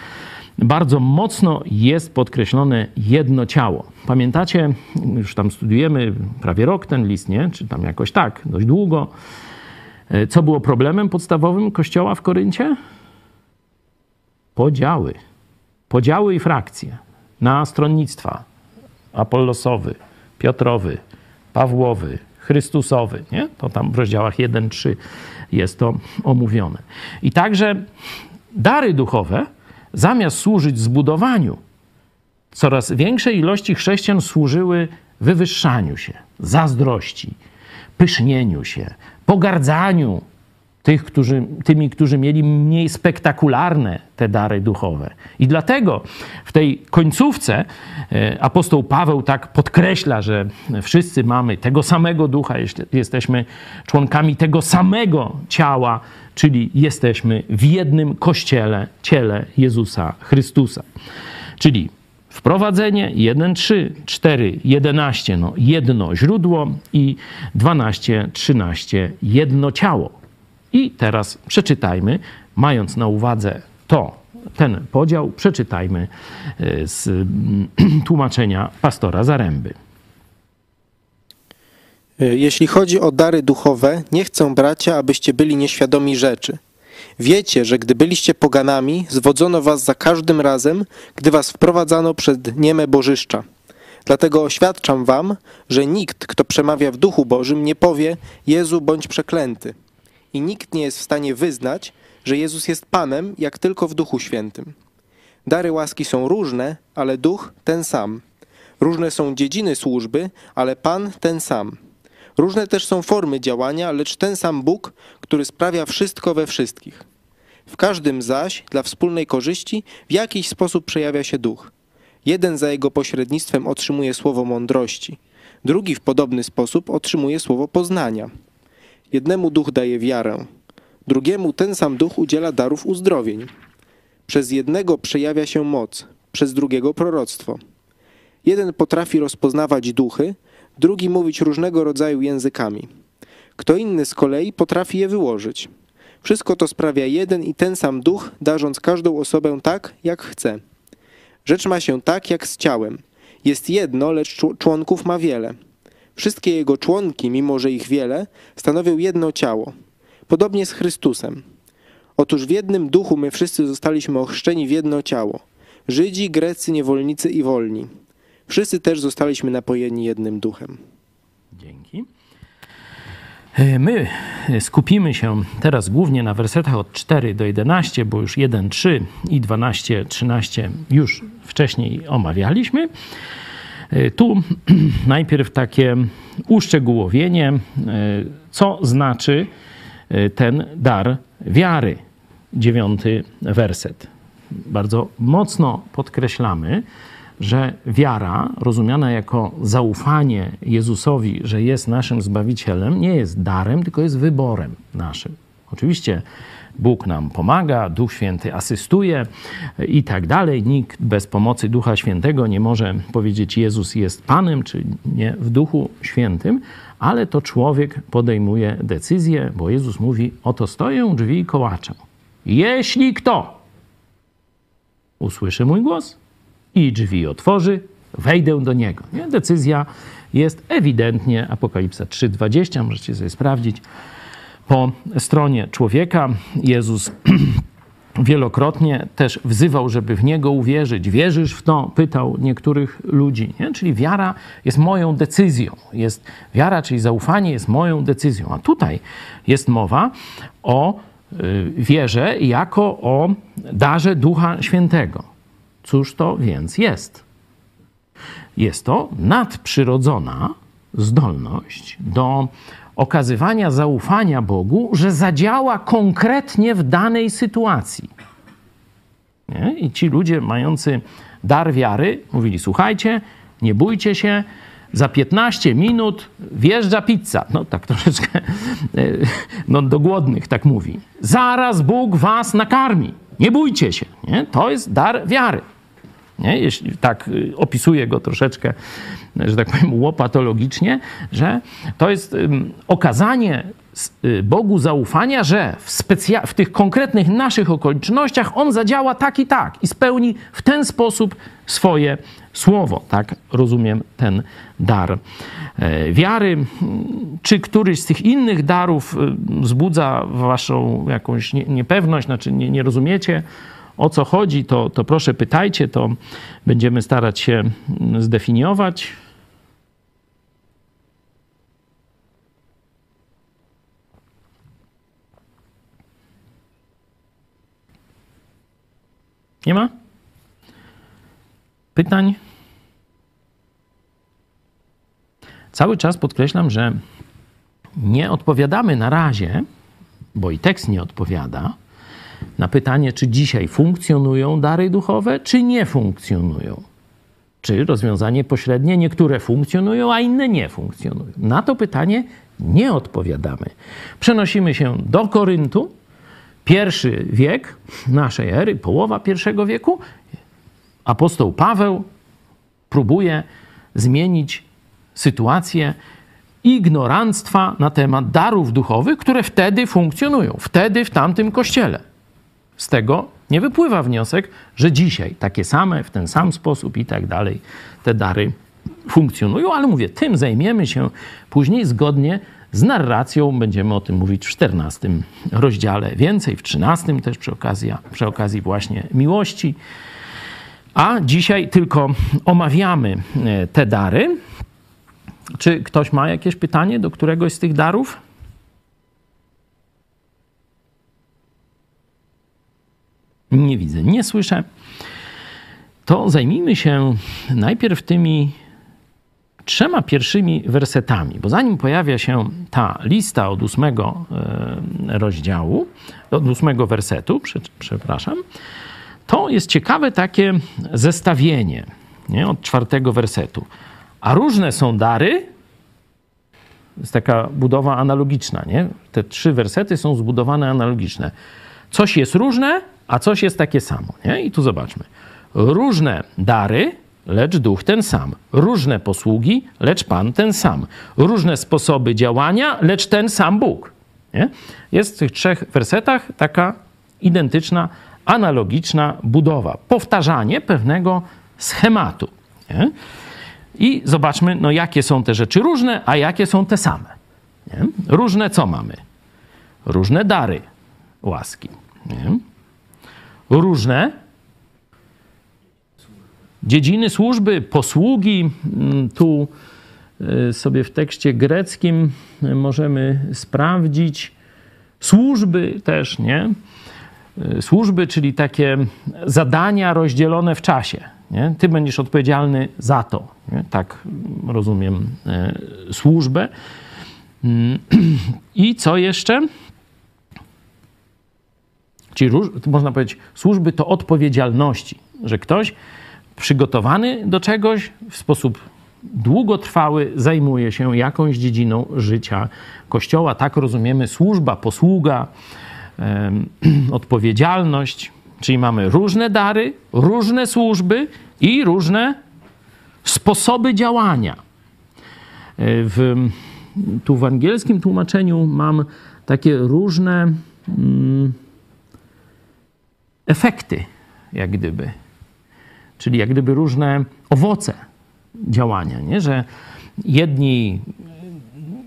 bardzo mocno jest podkreślone jedno ciało. Pamiętacie, już tam studiujemy prawie rok ten list, nie? Czy tam jakoś tak, dość długo. E, co było problemem podstawowym Kościoła w Koryncie? Podziały. Podziały i frakcje na stronnictwa. Apollosowy, Piotrowy, Pawłowy, Chrystusowy. Nie? To tam w rozdziałach 1-3 jest to omówione. I także dary duchowe, zamiast służyć zbudowaniu, coraz większej ilości chrześcijan służyły wywyższaniu się, zazdrości, pysznieniu się, pogardzaniu tych, którzy, tymi, którzy mieli mniej spektakularne te dary duchowe. I dlatego w tej końcówce e, apostoł Paweł tak podkreśla, że wszyscy mamy tego samego ducha, jesteśmy członkami tego samego ciała, czyli jesteśmy w jednym kościele, ciele Jezusa Chrystusa. Czyli Wprowadzenie 1, 3, 4, 11, no jedno źródło i 12, 13, jedno ciało. I teraz przeczytajmy, mając na uwadze to, ten podział, przeczytajmy e, z tłumaczenia pastora Zaręby. E, jeśli chodzi o dary duchowe, nie chcę, bracia, abyście byli nieświadomi rzeczy. Wiecie, że gdy byliście poganami, zwodzono was za każdym razem, gdy was wprowadzano przed nieme bożyszcza. Dlatego oświadczam wam, że nikt, kto przemawia w duchu Bożym, nie powie Jezu bądź przeklęty i nikt nie jest w stanie wyznać, że Jezus jest Panem, jak tylko w Duchu Świętym. Dary łaski są różne, ale Duch ten sam. Różne są dziedziny służby, ale Pan ten sam. Różne też są formy działania, lecz ten sam Bóg, który sprawia wszystko we wszystkich. W każdym zaś, dla wspólnej korzyści, w jakiś sposób przejawia się duch. Jeden za jego pośrednictwem otrzymuje słowo mądrości, drugi w podobny sposób otrzymuje słowo poznania Jednemu duch daje wiarę, drugiemu ten sam duch udziela darów uzdrowień. Przez jednego przejawia się moc, przez drugiego proroctwo. Jeden potrafi rozpoznawać duchy, drugi mówić różnego rodzaju językami. Kto inny z kolei potrafi je wyłożyć. Wszystko to sprawia jeden i ten sam duch, darząc każdą osobę tak, jak chce. Rzecz ma się tak, jak z ciałem. Jest jedno, lecz członków ma wiele. Wszystkie jego członki, mimo że ich wiele, stanowią jedno ciało. Podobnie z Chrystusem. Otóż w jednym duchu my wszyscy zostaliśmy ochrzczeni w jedno ciało. Żydzi, Grecy, niewolnicy i wolni. Wszyscy też zostaliśmy napojeni jednym duchem. Dzięki. E, my skupimy się teraz głównie na wersetach od 4 do 11, bo już 1, 3 i 12, 13 już wcześniej omawialiśmy. E, tu najpierw takie uszczegółowienie, e, co znaczy e, ten dar wiary. Dziewiąty werset. Bardzo mocno podkreślamy, że wiara, rozumiana jako zaufanie Jezusowi, że jest naszym Zbawicielem, nie jest darem, tylko jest wyborem naszym. Oczywiście Bóg nam pomaga, Duch Święty asystuje i tak dalej. Nikt bez pomocy Ducha Świętego nie może powiedzieć Jezus jest Panem, czy nie w Duchu Świętym, ale to człowiek podejmuje decyzję, bo Jezus mówi: Oto stoję drzwi i kołaczę. Jeśli kto usłyszy mój głos i drzwi otworzy, wejdę do niego. Nie? Decyzja jest ewidentnie Apokalipsa 3:20, możecie sobie sprawdzić po stronie człowieka. Jezus wielokrotnie też wzywał, żeby w Niego uwierzyć. Wierzysz w to? Pytał niektórych ludzi. Nie? Czyli wiara jest moją decyzją. Jest, wiara, czyli zaufanie jest moją decyzją. A tutaj jest mowa o y, wierze jako o darze Ducha Świętego. Cóż to więc jest? Jest to nadprzyrodzona zdolność do okazywania zaufania Bogu, że zadziała konkretnie w danej sytuacji. Nie? I ci ludzie mający dar wiary mówili: Słuchajcie, nie bójcie się, za 15 minut wjeżdża pizza. No tak troszeczkę e, no, do głodnych tak mówi. Zaraz Bóg was nakarmi. Nie bójcie się. Nie? To jest dar wiary. Nie? Jeśli tak y, opisuję go troszeczkę, że tak powiem, łopatologicznie, że to jest okazanie y, Bogu zaufania, że w, specja- w tych konkretnych naszych okolicznościach On zadziała tak i tak i spełni w ten sposób swoje słowo. Tak rozumiem ten dar e, wiary. Czy któryś z tych innych darów y, wzbudza waszą jakąś nie- niepewność, znaczy nie, nie rozumiecie, o co chodzi, to, to proszę pytajcie, to będziemy starać się zdefiniować. Nie ma? Pytań? Cały czas podkreślam, że nie odpowiadamy na razie, bo i tekst nie odpowiada, na pytanie, czy dzisiaj funkcjonują dary duchowe, czy nie funkcjonują. Czy rozwiązanie pośrednie, niektóre funkcjonują, a inne nie funkcjonują. Na to pytanie nie odpowiadamy. Przenosimy się do Koryntu, pierwszy wiek naszej ery, połowa pierwszego wieku. Apostoł Paweł próbuje zmienić sytuację ignoranstwa na temat darów duchowych, które wtedy funkcjonują, wtedy w tamtym kościele. Z tego nie wypływa wniosek, że dzisiaj takie same, w ten sam sposób i tak dalej te dary funkcjonują, ale mówię, tym zajmiemy się później zgodnie z narracją. Będziemy o tym mówić w 14 rozdziale, więcej w 13 też przy okazji, przy okazji właśnie miłości. A dzisiaj tylko omawiamy e, te dary. Czy ktoś ma jakieś pytanie do któregoś z tych darów? Nie widzę, nie słyszę. To zajmijmy się najpierw tymi trzema pierwszymi wersetami, bo zanim pojawia się ta lista od ósmego e, rozdziału, od ósmego wersetu, prze- przepraszam, to jest ciekawe takie zestawienie nie, od czwartego wersetu. A różne są dary, jest taka budowa analogiczna, nie? Te trzy wersety są zbudowane analogiczne. Coś jest różne, a coś jest takie samo, nie? I tu zobaczmy. Różne dary, lecz duch ten sam. Różne posługi, lecz Pan ten sam. Różne sposoby działania, lecz ten sam Bóg. Nie? Jest w tych trzech wersetach taka identyczna, analogiczna budowa. Powtarzanie pewnego schematu. Nie? I zobaczmy, no jakie są te rzeczy różne, a jakie są te same. Nie? Różne co mamy? Różne dary łaski. Nie? Różne dziedziny służby, posługi. Mm, Tu y, sobie w tekście greckim y, możemy sprawdzić służby też, nie? Y, Służby, czyli takie zadania rozdzielone w czasie. Nie? Ty będziesz odpowiedzialny za to. Nie? Tak rozumiem służbę. Mm, I co jeszcze? Czyli można powiedzieć, służby to odpowiedzialności, że ktoś przygotowany do czegoś w sposób długotrwały zajmuje się jakąś dziedziną życia Kościoła. Tak rozumiemy służba, posługa, odpowiedzialność. Czyli mamy różne dary, różne służby i różne sposoby działania. E, W, tu w angielskim tłumaczeniu mam takie różne mm, efekty, jak gdyby. Czyli jak gdyby różne owoce działania, nie? że jedni,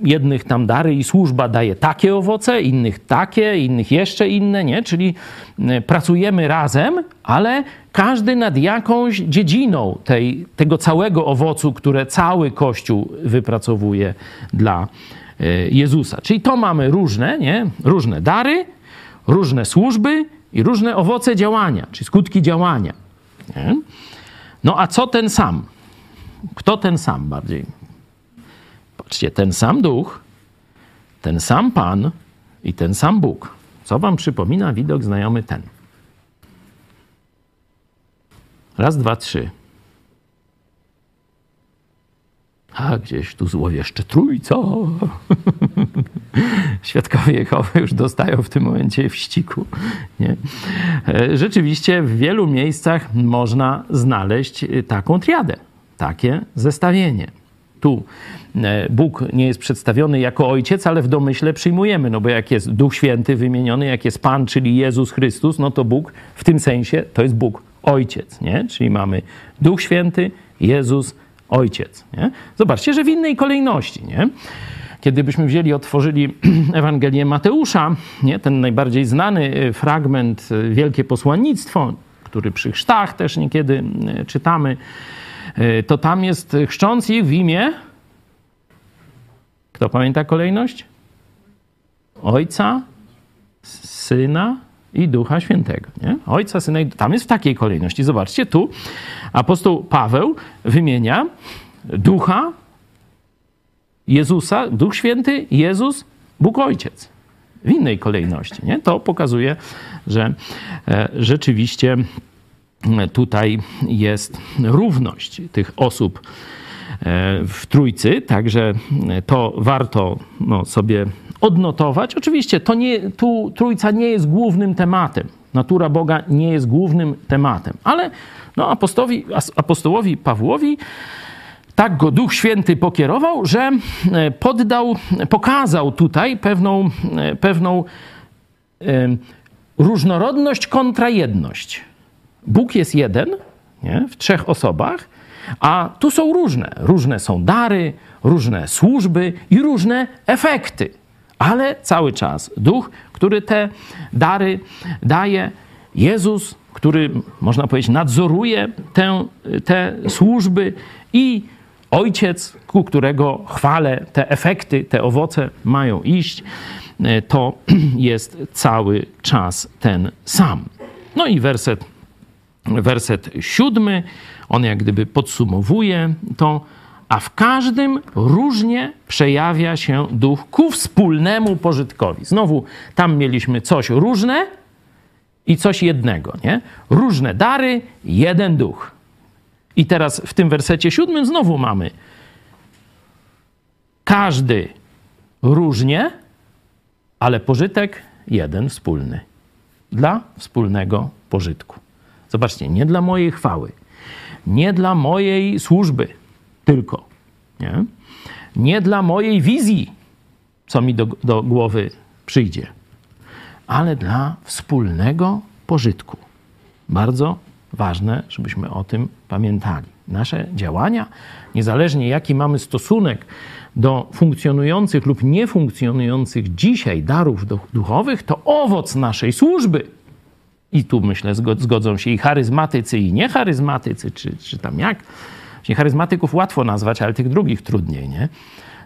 jednych tam dary i służba daje takie owoce, innych takie, innych jeszcze inne, nie? czyli e, pracujemy razem, ale każdy nad jakąś dziedziną tej, tego całego owocu, które cały Kościół wypracowuje dla e, Jezusa. Czyli to mamy różne, nie? różne dary, różne służby i różne owoce działania, czy skutki działania. Nie? No a co ten sam? Kto ten sam bardziej? Patrzcie, ten sam duch, ten sam Pan i ten sam Bóg. Co wam przypomina widok znajomy ten? Raz, dwa, trzy. A gdzieś tu złowieszcze trójca. Świadkowie Jehowy już dostają w tym momencie wściku. Nie? E, rzeczywiście w wielu miejscach można znaleźć e, taką triadę, takie zestawienie. Tu e, Bóg nie jest przedstawiony jako ojciec, ale w domyśle przyjmujemy, no bo jak jest Duch Święty wymieniony, jak jest Pan, czyli Jezus Chrystus, no to Bóg w tym sensie to jest Bóg Ojciec, nie? Czyli mamy Duch Święty, Jezus, Ojciec, nie? Zobaczcie, że w innej kolejności, nie? Kiedy byśmy wzięli, otworzyli Ewangelię Mateusza, nie? ten najbardziej znany y, fragment, y, wielkie posłannictwo, który przy chrztach też niekiedy y, czytamy, to tam jest chrzcząc ich w imię. Kto pamięta kolejność? Ojca, Syna i Ducha Świętego. Nie? Ojca, Syna i Tam jest w takiej kolejności. Zobaczcie, tu apostoł Paweł wymienia Ducha, Jezusa, Duch Święty, Jezus, Bóg Ojciec. W innej kolejności. Nie? To pokazuje, że e, rzeczywiście tutaj jest równość tych osób e, w Trójcy, także to warto no, sobie odnotować. Oczywiście to nie, tu Trójca nie jest głównym tematem. Natura Boga nie jest głównym tematem, ale no, apostołowi, apostołowi Pawłowi tak go Duch Święty pokierował, że e, poddał, pokazał tutaj pewną, e, pewną e, różnorodność kontra jedność. Bóg jest jeden nie? w trzech osobach, a tu są różne. Różne są dary, różne służby i różne efekty. Ale cały czas Duch, który te dary daje, Jezus, który, można powiedzieć, nadzoruje tę, te służby i Ojciec, ku którego chwale te efekty, te owoce mają iść, to jest cały czas ten sam. No i werset, werset siódmy, on jak gdyby podsumowuje to, a w każdym różnie przejawia się duch ku wspólnemu pożytkowi. Znowu tam mieliśmy coś różne i coś jednego, nie? Różne dary, jeden duch. I teraz w tym wersecie siódmym znowu mamy każdy różnie, ale pożytek jeden wspólny. Dla wspólnego pożytku. Zobaczcie, nie dla mojej chwały, nie dla mojej służby tylko, nie, nie dla mojej wizji, co mi do, do głowy przyjdzie, ale dla wspólnego pożytku. Bardzo ważne, żebyśmy o tym pamiętali. Nasze działania, niezależnie jaki mamy stosunek do funkcjonujących lub niefunkcjonujących dzisiaj darów duchowych, to owoc naszej służby. I tu myślę, zgodzą się i charyzmatycy, i niecharyzmatycy, czy, czy tam jak. Charyzmatyków łatwo nazwać, ale tych drugich trudniej, nie?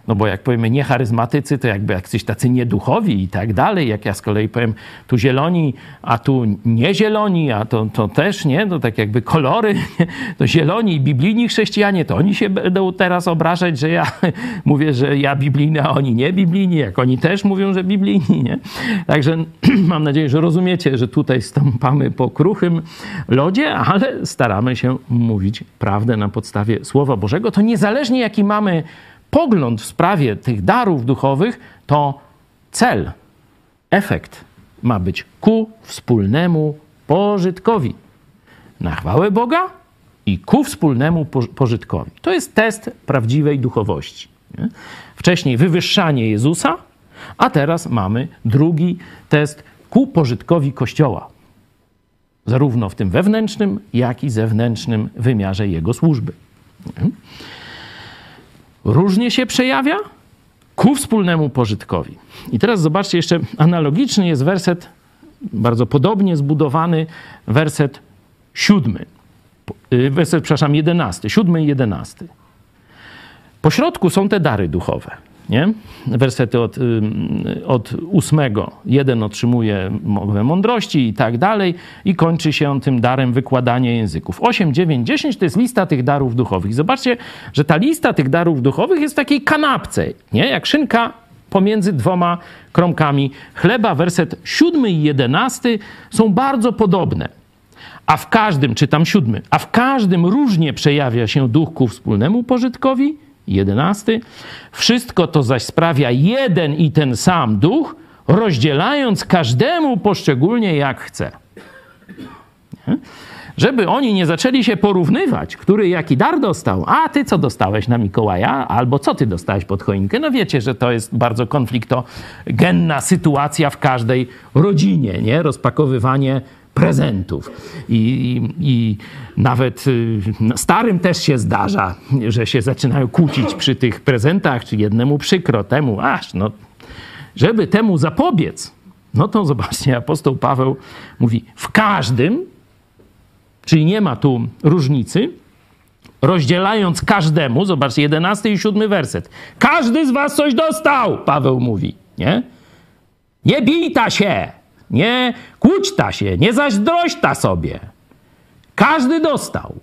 No bo jak powiemy niecharyzmatycy, to jakby jacyś tacy nieduchowi i tak dalej. Jak ja z kolei powiem tu zieloni, a tu nie zieloni, a to, to też, nie? To tak jakby kolory, nie? to zieloni i biblijni chrześcijanie, to oni się będą teraz obrażać, że ja mówię, że ja biblijny, a oni nie biblijni, jak oni też mówią, że biblijni, nie? Także mam nadzieję, że rozumiecie, że tutaj stąpamy po kruchym lodzie, ale staramy się mówić prawdę na podstawie Słowa Bożego. To niezależnie jaki mamy pogląd w sprawie tych darów duchowych, to cel, efekt ma być ku wspólnemu pożytkowi. Na chwałę Boga i ku wspólnemu pożytkowi. To jest test prawdziwej duchowości. Nie? Wcześniej wywyższanie Jezusa, a teraz mamy drugi test ku pożytkowi Kościoła. Zarówno w tym wewnętrznym, jak i zewnętrznym wymiarze Jego służby. Nie? Różnie się przejawia ku wspólnemu pożytkowi. I teraz zobaczcie, jeszcze analogiczny jest werset, bardzo podobnie zbudowany, werset siódmy. Y, werset, przepraszam, jedenasty, siódmy i jedenasty. Po środku są te dary duchowe nie? Wersety od, od ósmego. Jeden otrzymuje mowę mądrości i tak dalej i kończy się tym darem wykładania języków. 8, 9, 10 to jest lista tych darów duchowych. Zobaczcie, że ta lista tych darów duchowych jest w takiej kanapce, nie? Jak szynka pomiędzy dwoma kromkami chleba. Werset siódmy i jedenasty są bardzo podobne. A w każdym, czytam siódmy, a w każdym różnie przejawia się duch ku wspólnemu pożytkowi, 11. Wszystko to zaś sprawia jeden i ten sam duch, rozdzielając każdemu poszczególnie jak chce. Nie? Żeby oni nie zaczęli się porównywać, który jaki dar dostał, a ty co dostałeś na Mikołaja, albo co ty dostałeś pod choinkę. No wiecie, że to jest bardzo konfliktogenna sytuacja w każdej rodzinie, nie? Rozpakowywanie prezentów. I, i, nawet y, starym też się zdarza, że się zaczynają kłócić przy tych prezentach, czy jednemu przykro, temu aż, no, żeby temu zapobiec, no to zobaczcie, apostoł Paweł mówi, w każdym, czyli nie ma tu różnicy, rozdzielając każdemu, zobaczcie, 11 i 7 werset, każdy z was coś dostał, Paweł mówi, nie? Nie bijta się, nie kłóćta się, nie zazdrośta sobie. Każdy dostał.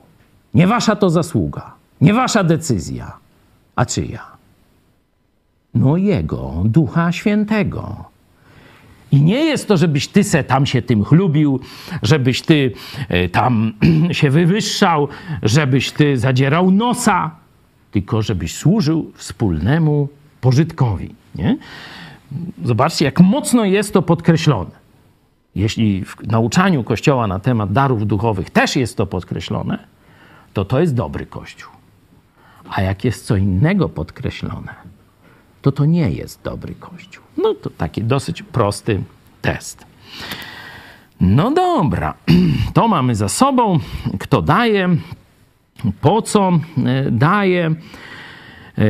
Nie wasza to zasługa, nie wasza decyzja. A czyja? No jego, Ducha Świętego. I nie jest to, żebyś ty se tam się tym chlubił, żebyś ty y, tam się wywyższał, żebyś ty zadzierał nosa, tylko żebyś służył wspólnemu pożytkowi. Nie? Zobaczcie, jak mocno jest to podkreślone jeśli w nauczaniu Kościoła na temat darów duchowych też jest to podkreślone, to to jest dobry Kościół. A jak jest co innego podkreślone, to to nie jest dobry Kościół. No to taki dosyć prosty test. No dobra, to mamy za sobą. Kto daje, po co e, daje. E,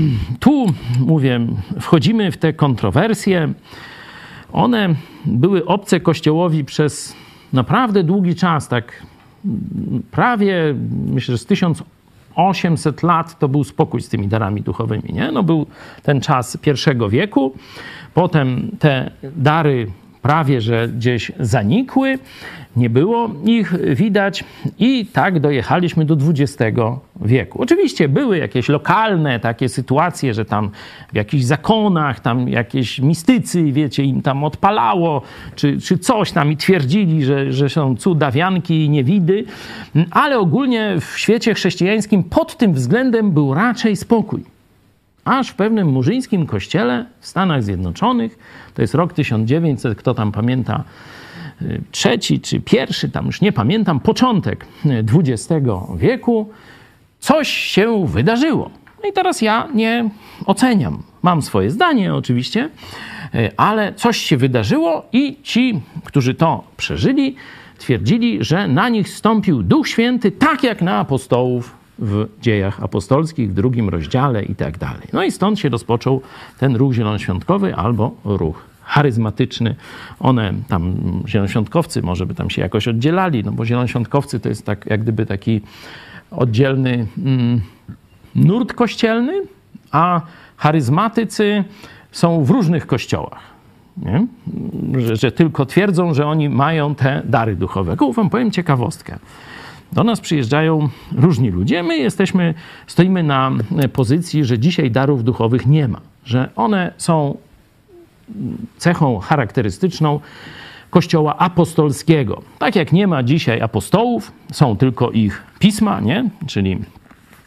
tu, mówię, wchodzimy w te kontrowersje. One były obce Kościołowi przez naprawdę długi czas, tak prawie, myślę, że z 1800 lat to był spokój z tymi darami duchowymi. Nie? No był ten czas pierwszego wieku, potem te dary prawie że gdzieś zanikły, nie było ich widać i tak dojechaliśmy do XX wieku. Oczywiście były jakieś lokalne takie sytuacje, że tam w jakichś zakonach, tam jakieś mistycy, wiecie, im tam odpalało, czy, czy coś tam i twierdzili, że, że są cudawianki i niewidy, ale ogólnie w świecie chrześcijańskim pod tym względem był raczej spokój aż w pewnym murzyńskim kościele w Stanach Zjednoczonych, to jest rok 1900, kto tam pamięta, y, trzeci czy pierwszy, tam już nie pamiętam, początek XX wieku, coś się wydarzyło. No i teraz ja nie oceniam. Mam swoje zdanie oczywiście, y, ale coś się wydarzyło i ci, którzy to przeżyli, twierdzili, że na nich stąpił Duch Święty, tak jak na apostołów w dziejach apostolskich, w drugim rozdziale i tak dalej. No i stąd się rozpoczął ten ruch zielonoświątkowy albo ruch charyzmatyczny. One tam, zielonoświątkowcy może by tam się jakoś oddzielali, no bo zielonoświątkowcy to jest tak jak gdyby taki oddzielny mm, nurt kościelny, a charyzmatycy są w różnych kościołach. Że, że tylko twierdzą, że oni mają te dary duchowe. Wam powiem ciekawostkę. Do nas przyjeżdżają różni ludzie. My jesteśmy, stoimy na pozycji, że dzisiaj darów duchowych nie ma, że one są cechą charakterystyczną Kościoła apostolskiego. Tak jak nie ma dzisiaj apostołów, są tylko ich pisma, nie? czyli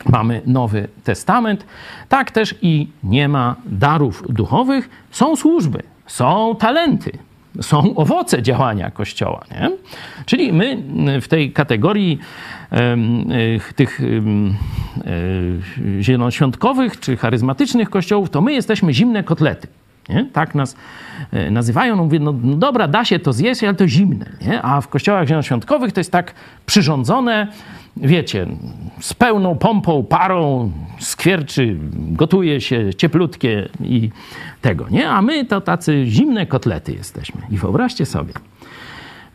mamy Nowy Testament, tak też i nie ma darów duchowych, są służby, są talenty, są owoce działania Kościoła. Nie? Czyli my w tej kategorii tych zielonoświątkowych czy charyzmatycznych kościołów, to my jesteśmy zimne kotlety. Nie? Tak nas e, nazywają. No mówię, no, no, dobra, da się to zjeść, ale to zimne. Nie? A w kościołach zielonoświątkowych to jest tak przyrządzone, wiecie, z pełną pompą, parą, skwierczy, gotuje się cieplutkie i tego, nie? A my to tacy zimne kotlety jesteśmy. I wyobraźcie sobie,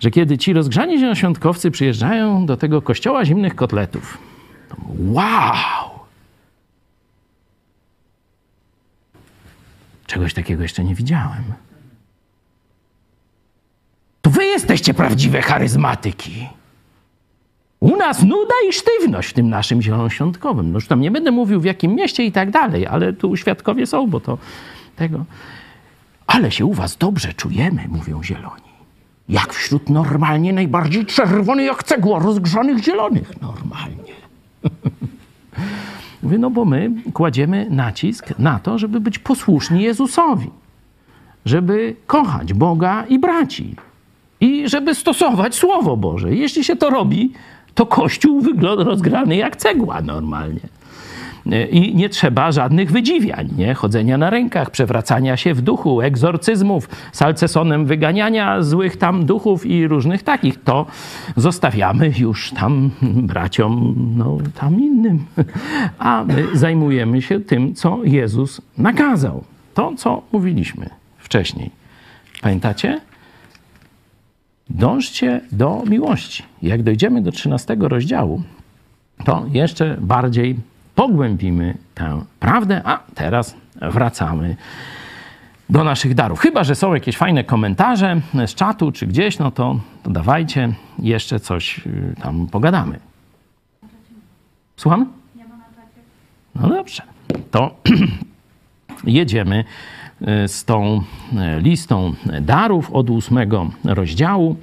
że kiedy ci rozgrzani zielonoświątkowcy przyjeżdżają do tego kościoła zimnych kotletów, to wow! Czegoś takiego jeszcze nie widziałem. To wy jesteście prawdziwe charyzmatyki. U nas nuda i sztywność w tym naszym zielonoświątkowym. No już tam nie będę mówił w jakim mieście i tak dalej, ale tu świadkowie są, bo to tego. Ale się u was dobrze czujemy, mówią zieloni. Jak wśród normalnie najbardziej czerwonych jak cegła rozgrzanych zielonych. Normalnie. Mówię, no bo my kładziemy nacisk na to, żeby być posłuszni Jezusowi, żeby kochać Boga i braci i żeby stosować Słowo Boże. Jeśli się to robi, to Kościół wygląda rozgrany jak cegła normalnie. I nie trzeba żadnych wydziwiań, nie? chodzenia na rękach, przewracania się w duchu, egzorcyzmów, salcesonem wyganiania złych tam duchów i różnych takich. To zostawiamy już tam braciom, no tam innym. A my zajmujemy się tym, co Jezus nakazał. To, co mówiliśmy wcześniej. Pamiętacie? Dążcie do miłości. Jak dojdziemy do 13 rozdziału, to jeszcze bardziej pogłębimy tę prawdę, a teraz wracamy do naszych darów. Chyba, że są jakieś fajne komentarze z czatu czy gdzieś, no to, to dawajcie, jeszcze coś y, tam pogadamy. Słucham? No dobrze. To jedziemy z tą y, listą darów od ósmego rozdziału.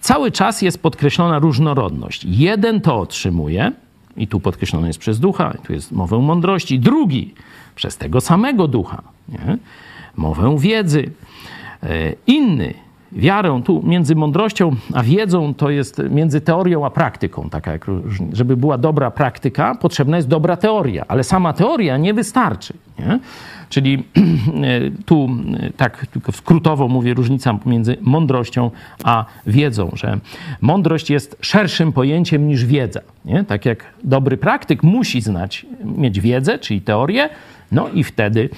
Cały czas jest podkreślona różnorodność. Jeden to otrzymuje, i tu podkreślone jest przez ducha, tu jest mowę mądrości. Drugi przez tego samego ducha, nie? mowę wiedzy. E, inny wiarę, tu między mądrością a wiedzą to jest między teorią a praktyką, taka jak, żeby była dobra praktyka, potrzebna jest dobra teoria, ale sama teoria nie wystarczy. Nie? Czyli tu tak tylko skrótowo mówię różnica między mądrością a wiedzą, że mądrość jest szerszym pojęciem niż wiedza. Nie? Tak jak dobry praktyk musi znać, mieć wiedzę, czyli teorię, no i wtedy,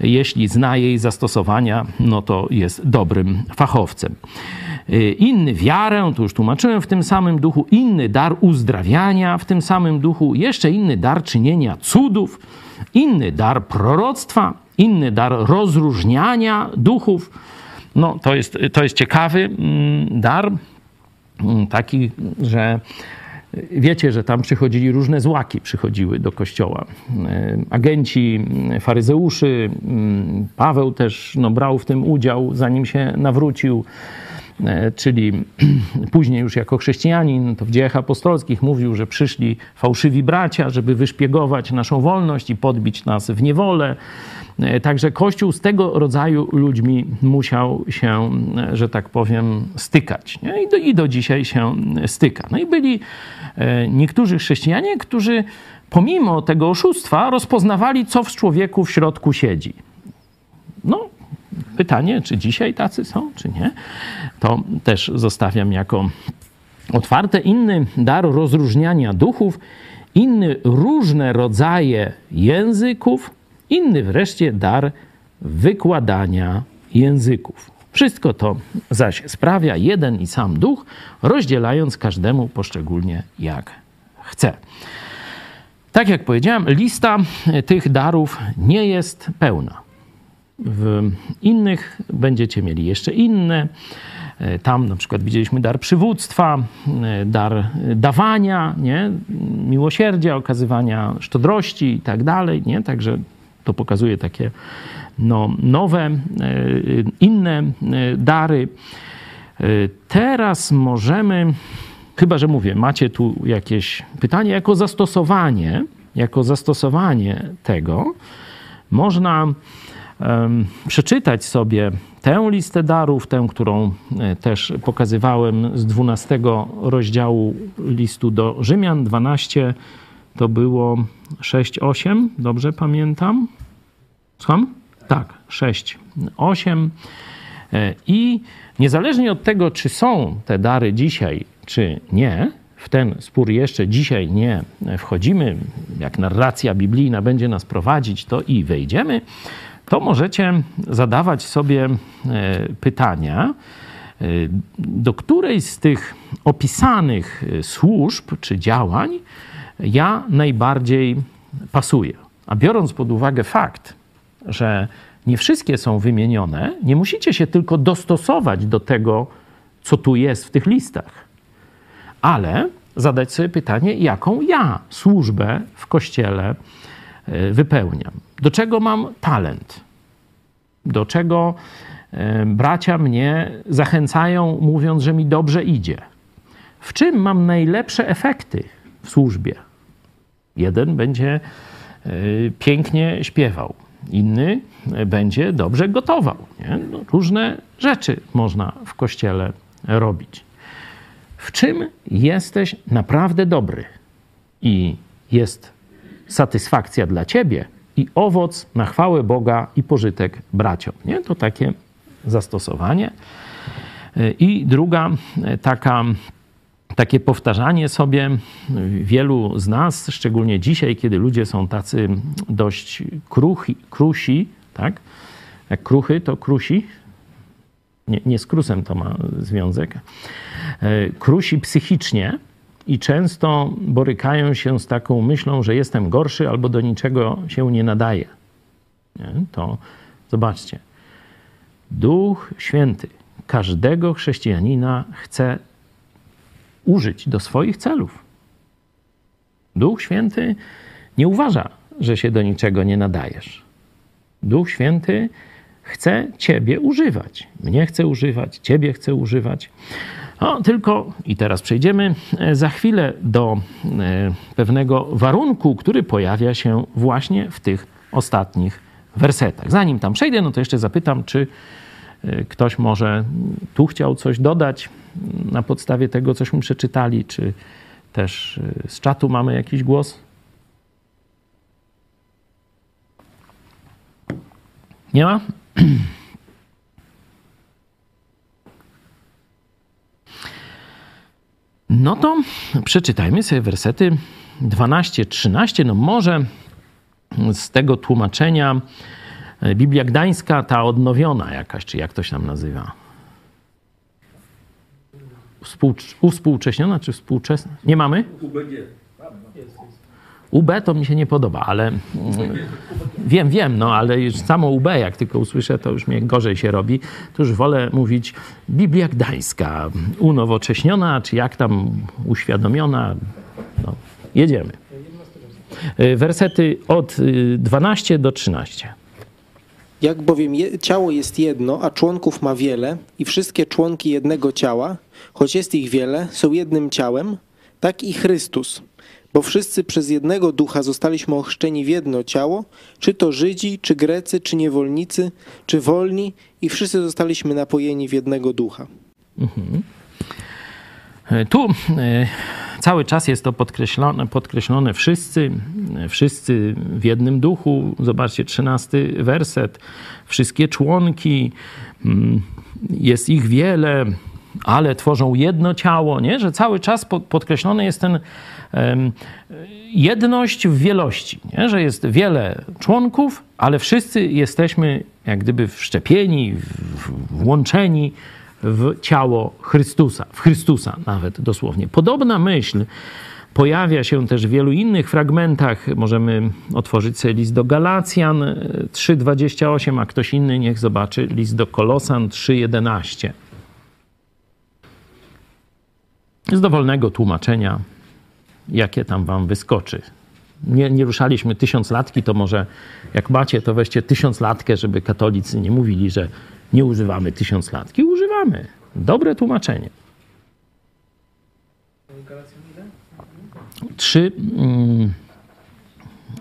jeśli zna jej zastosowania, no to jest dobrym fachowcem. Y, inny wiarę, to już tłumaczyłem w tym samym duchu, inny dar uzdrawiania w tym samym duchu, jeszcze inny dar czynienia cudów, inny dar proroctwa, inny dar rozróżniania duchów. No, to jest, to jest ciekawy mm, dar, mm, taki, że Wiecie, że tam przychodzili różne złaki, przychodziły do kościoła. E, agenci, faryzeuszy, mm, Paweł też no, brał w tym udział, zanim się nawrócił. E, czyli później już jako chrześcijanin, to w dziejach apostolskich mówił, że przyszli fałszywi bracia, żeby wyszpiegować naszą wolność i podbić nas w niewolę. E, także Kościół z tego rodzaju ludźmi musiał się, że tak powiem, stykać. Nie? I, do, I do dzisiaj się styka. No i byli E, niektórzy chrześcijanie, którzy pomimo tego oszustwa rozpoznawali, co w człowieku w środku siedzi. No, pytanie, czy dzisiaj tacy są, czy nie, to też zostawiam jako otwarte. Inny dar rozróżniania duchów, inny różne rodzaje języków, inny wreszcie dar wykładania języków. Wszystko to zaś sprawia jeden i sam duch, rozdzielając każdemu poszczególnie jak chce. Tak jak powiedziałem, lista tych darów nie jest pełna. W innych będziecie mieli jeszcze inne. Tam na przykład widzieliśmy dar przywództwa, dar dawania, nie? miłosierdzia, okazywania szczodrości i tak dalej. Nie? Także to pokazuje takie no, nowe, e, inne e, dary. E, teraz możemy, chyba że mówię, macie tu jakieś pytanie, jako zastosowanie, jako zastosowanie tego, można przeczytać sobie tę listę darów, tę, którą też pokazywałem z 12 rozdziału listu do Rzymian, 12 to było 6-8, dobrze pamiętam? Słucham? Tak, 6, 8. E, I niezależnie od tego, czy są te dary dzisiaj, czy nie, w ten spór jeszcze dzisiaj nie wchodzimy, jak narracja biblijna będzie nas prowadzić, to i wejdziemy, to możecie zadawać sobie e, pytania, e, do której z tych opisanych służb czy działań ja najbardziej pasuję. A biorąc pod uwagę fakt, że nie wszystkie są wymienione, nie musicie się tylko dostosować do tego, co tu jest w tych listach, ale zadać sobie pytanie, jaką ja służbę w kościele e, wypełniam. Do czego mam talent? Do czego e, bracia mnie zachęcają, mówiąc, że mi dobrze idzie? W czym mam najlepsze efekty w służbie? Jeden będzie y, pięknie śpiewał, inny będzie dobrze gotował. No, różne rzeczy można w kościele robić. W czym jesteś naprawdę dobry i jest satysfakcja dla ciebie i owoc na chwałę Boga i pożytek braciom. Nie? To takie zastosowanie. I druga taka takie powtarzanie sobie wielu z nas, szczególnie dzisiaj, kiedy ludzie są tacy dość kruchi, krusi, tak? Jak kruchy, to krusi. Nie, nie z krusem to ma związek. E, krusi psychicznie i często borykają się z taką myślą, że jestem gorszy albo do niczego się nie nadaje. Nie? To zobaczcie. Duch Święty każdego chrześcijanina chce użyć do swoich celów. Duch Święty nie uważa, że się do niczego nie nadajesz. Duch Święty chce Ciebie używać. Mnie chce używać, Ciebie chce używać. O, tylko, i teraz przejdziemy e, za chwilę do e, pewnego warunku, który pojawia się właśnie w tych ostatnich wersetach. Zanim tam przejdę, no to jeszcze zapytam, czy e, ktoś może tu chciał coś dodać na podstawie tego, cośmy przeczytali, czy też z czatu mamy jakiś głos? Nie ma? No to przeczytajmy sobie wersety 12-13. No może z tego tłumaczenia e, Biblia Gdańska, ta odnowiona jakaś, czy jak to się tam nazywa? Współcz, uwspółcześniona czy współczesna? Nie mamy? UB to mi się nie podoba, ale mm, wiem, wiem, no ale już samo UB, jak tylko usłyszę, to już mnie gorzej się robi. To już wolę mówić Biblia Gdańska, unowocześniona, czy jak tam uświadomiona. No, jedziemy. Y, wersety od 12 y, do 13. Jak bowiem je, ciało jest jedno, a członków ma wiele, i wszystkie członki jednego ciała, choć jest ich wiele, są jednym ciałem, tak i Chrystus bo wszyscy przez jednego ducha zostaliśmy ochrzczeni w jedno ciało, czy to Żydzi, czy Grecy, czy niewolnicy, czy wolni, i wszyscy zostaliśmy napojeni w jednego ducha. Mhm. E, tu e, cały czas jest to podkreślone, podkreślone wszyscy, e, wszyscy w jednym duchu. Zobaczcie, trzynasty werset. Wszystkie członki, mm, jest ich wiele, ale tworzą jedno ciało, nie? Że cały czas podkreślony jest ten jedność w wielości, nie? że jest wiele członków, ale wszyscy jesteśmy jak gdyby wszczepieni, włączeni w ciało Chrystusa, w Chrystusa nawet dosłownie. Podobna myśl pojawia się też w wielu innych fragmentach. Możemy otworzyć sobie list do Galacjan 3:28, a ktoś inny niech zobaczy list do Kolosan 3:11. Z dowolnego tłumaczenia jakie tam wam wyskoczy. Nie, nie ruszaliśmy tysiąc latki, to może jak macie, to weźcie tysiąc latkę, żeby katolicy nie mówili, że nie używamy tysiąc latki. Używamy. Dobre tłumaczenie. 3,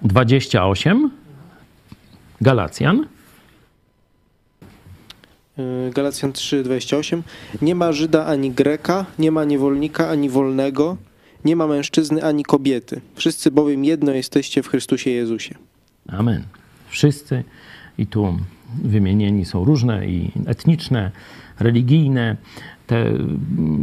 28 mm, Galacjan. Y, Galacjan 3, 28. Nie ma Żyda ani Greka, nie ma niewolnika ani wolnego, nie ma mężczyzny ani kobiety. Wszyscy bowiem jedno jesteście w Chrystusie Jezusie. Amen. Wszyscy i tu wymienieni są różne i etniczne, religijne te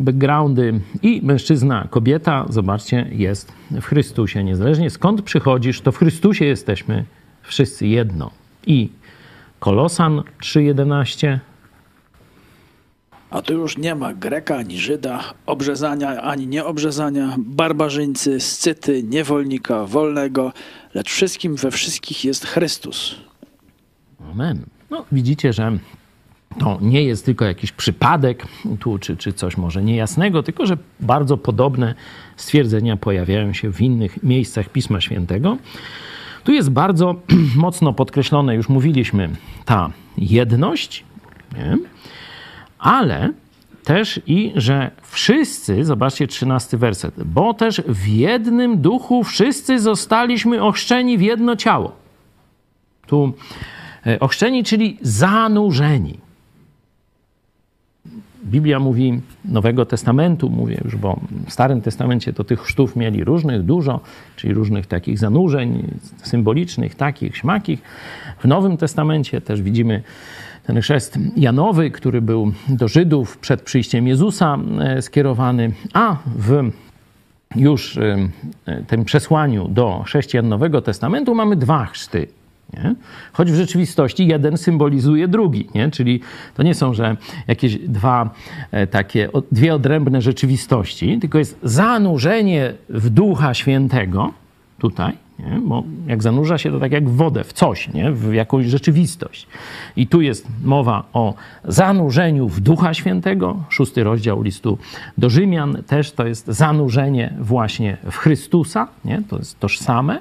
backgroundy i mężczyzna, kobieta, zobaczcie, jest w Chrystusie. Niezależnie skąd przychodzisz, to w Chrystusie jesteśmy wszyscy jedno. I Kolosan 3:11 a tu już nie ma Greka ani Żyda, obrzezania ani nieobrzezania, barbarzyńcy, scyty, niewolnika, wolnego, lecz wszystkim we wszystkich jest Chrystus. Amen. No, widzicie, że to nie jest tylko jakiś przypadek tu, czy, czy coś może niejasnego, tylko że bardzo podobne stwierdzenia pojawiają się w innych miejscach Pisma Świętego. Tu jest bardzo mocno podkreślone, już mówiliśmy, ta jedność, nie? Ale też i, że wszyscy, zobaczcie 13 werset, bo też w jednym duchu wszyscy zostaliśmy ochrzczeni w jedno ciało. Tu e, ochrzczeni, czyli zanurzeni. Biblia mówi Nowego Testamentu, mówię już, bo w Starym Testamencie to tych chrztów mieli różnych, dużo, czyli różnych takich zanurzeń symbolicznych, takich, śmakich. W Nowym Testamencie też widzimy ten chrzest Janowy, który był do Żydów przed przyjściem Jezusa e, skierowany, a w już e, tym przesłaniu do chrześcijan Nowego Testamentu mamy dwa chrzty. Nie? Choć w rzeczywistości jeden symbolizuje drugi, nie? czyli to nie są, że jakieś dwa e, takie, dwie odrębne rzeczywistości, tylko jest zanurzenie w Ducha Świętego tutaj, nie? bo jak zanurza się to tak jak w wodę, w coś, nie? w jakąś rzeczywistość. I tu jest mowa o zanurzeniu w Ducha Świętego, szósty rozdział listu do Rzymian, też to jest zanurzenie właśnie w Chrystusa, nie? to jest tożsame,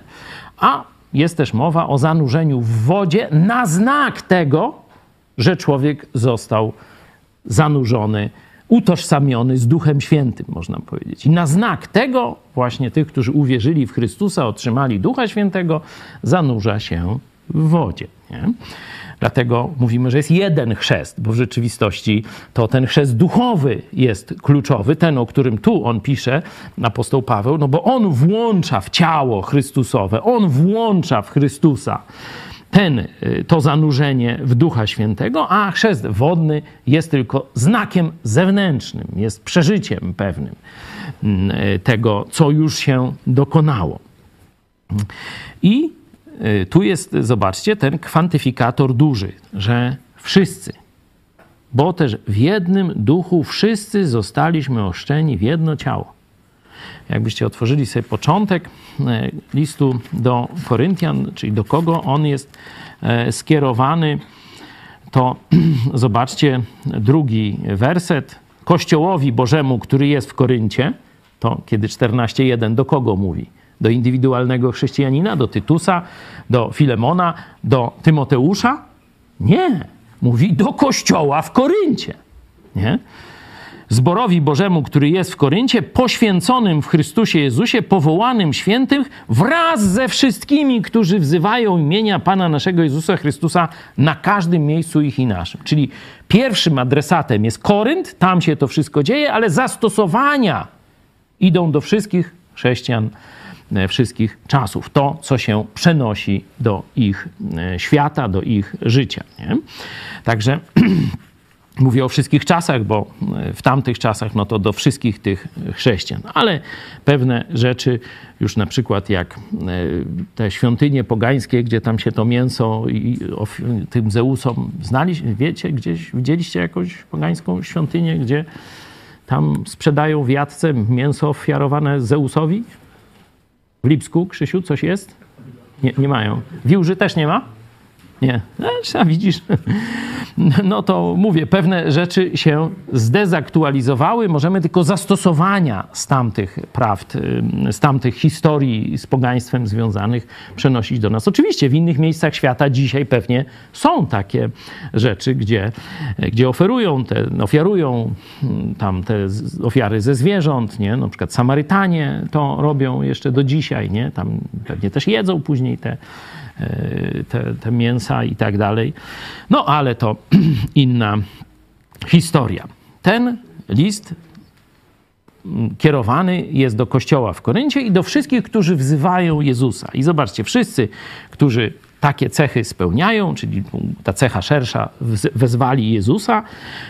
a jest też mowa o zanurzeniu w wodzie na znak tego, że człowiek został zanurzony, utożsamiony z Duchem Świętym, można powiedzieć. I na znak tego właśnie tych, którzy uwierzyli w Chrystusa, otrzymali Ducha Świętego, zanurza się w wodzie. Nie? Dlatego mówimy, że jest jeden chrzest, bo w rzeczywistości to ten chrzest duchowy jest kluczowy, ten, o którym tu on pisze, apostoł Paweł, no bo on włącza w ciało Chrystusowe, on włącza w Chrystusa ten, y, to zanurzenie w Ducha Świętego, a chrzest wodny jest tylko znakiem zewnętrznym, jest przeżyciem pewnym mm, y, tego, co już się dokonało. I Y, tu jest, zobaczcie, ten kwantyfikator duży, że wszyscy, bo też w jednym duchu wszyscy zostaliśmy oszczeni w jedno ciało. Jakbyście otworzyli sobie początek y, listu do Koryntian, czyli do kogo on jest y, skierowany, to zobaczcie drugi werset. Kościołowi Bożemu, który jest w Koryncie, to kiedy 14.1 do kogo mówi? do indywidualnego chrześcijanina, do Tytusa, do Filemona, do Tymoteusza? Nie. Mówi do kościoła w Koryncie. Nie? Zborowi Bożemu, który jest w Koryncie, poświęconym w Chrystusie Jezusie, powołanym świętych, wraz ze wszystkimi, którzy wzywają imienia Pana naszego Jezusa Chrystusa na każdym miejscu ich i naszym. Czyli pierwszym adresatem jest Korynt, tam się to wszystko dzieje, ale zastosowania idą do wszystkich chrześcijan E, wszystkich czasów. To, co się przenosi do ich e, świata, do ich życia. Nie? Także mówię o wszystkich czasach, bo e, w tamtych czasach no to do wszystkich tych chrześcijan. Ale pewne rzeczy, już na przykład jak te świątynie pogańskie, gdzie tam się to mięso i tym Zeusom znaliście, wiecie, gdzieś widzieliście jakąś pogańską świątynię, gdzie tam sprzedają w jadce mięso ofiarowane Zeusowi? W Lipsku, Krzysiu, coś jest? Nie, nie mają. Wiłży też nie ma? Nie. A widzisz, no to mówię, pewne rzeczy się zdezaktualizowały. Możemy tylko zastosowania z tamtych prawd, z tamtych historii z pogaństwem związanych przenosić do nas. Oczywiście w innych miejscach świata dzisiaj pewnie są takie rzeczy, gdzie, gdzie oferują te, ofiarują tam te ofiary ze zwierząt, nie? Na przykład Samarytanie to robią jeszcze do dzisiaj, nie? Tam pewnie też jedzą później te te, te mięsa i tak dalej. No ale to inna historia. Ten list mm, kierowany jest do kościoła w Koryncie i do wszystkich, którzy wzywają Jezusa. I zobaczcie, wszyscy, którzy takie cechy spełniają, czyli ta cecha szersza, wezwali Jezusa,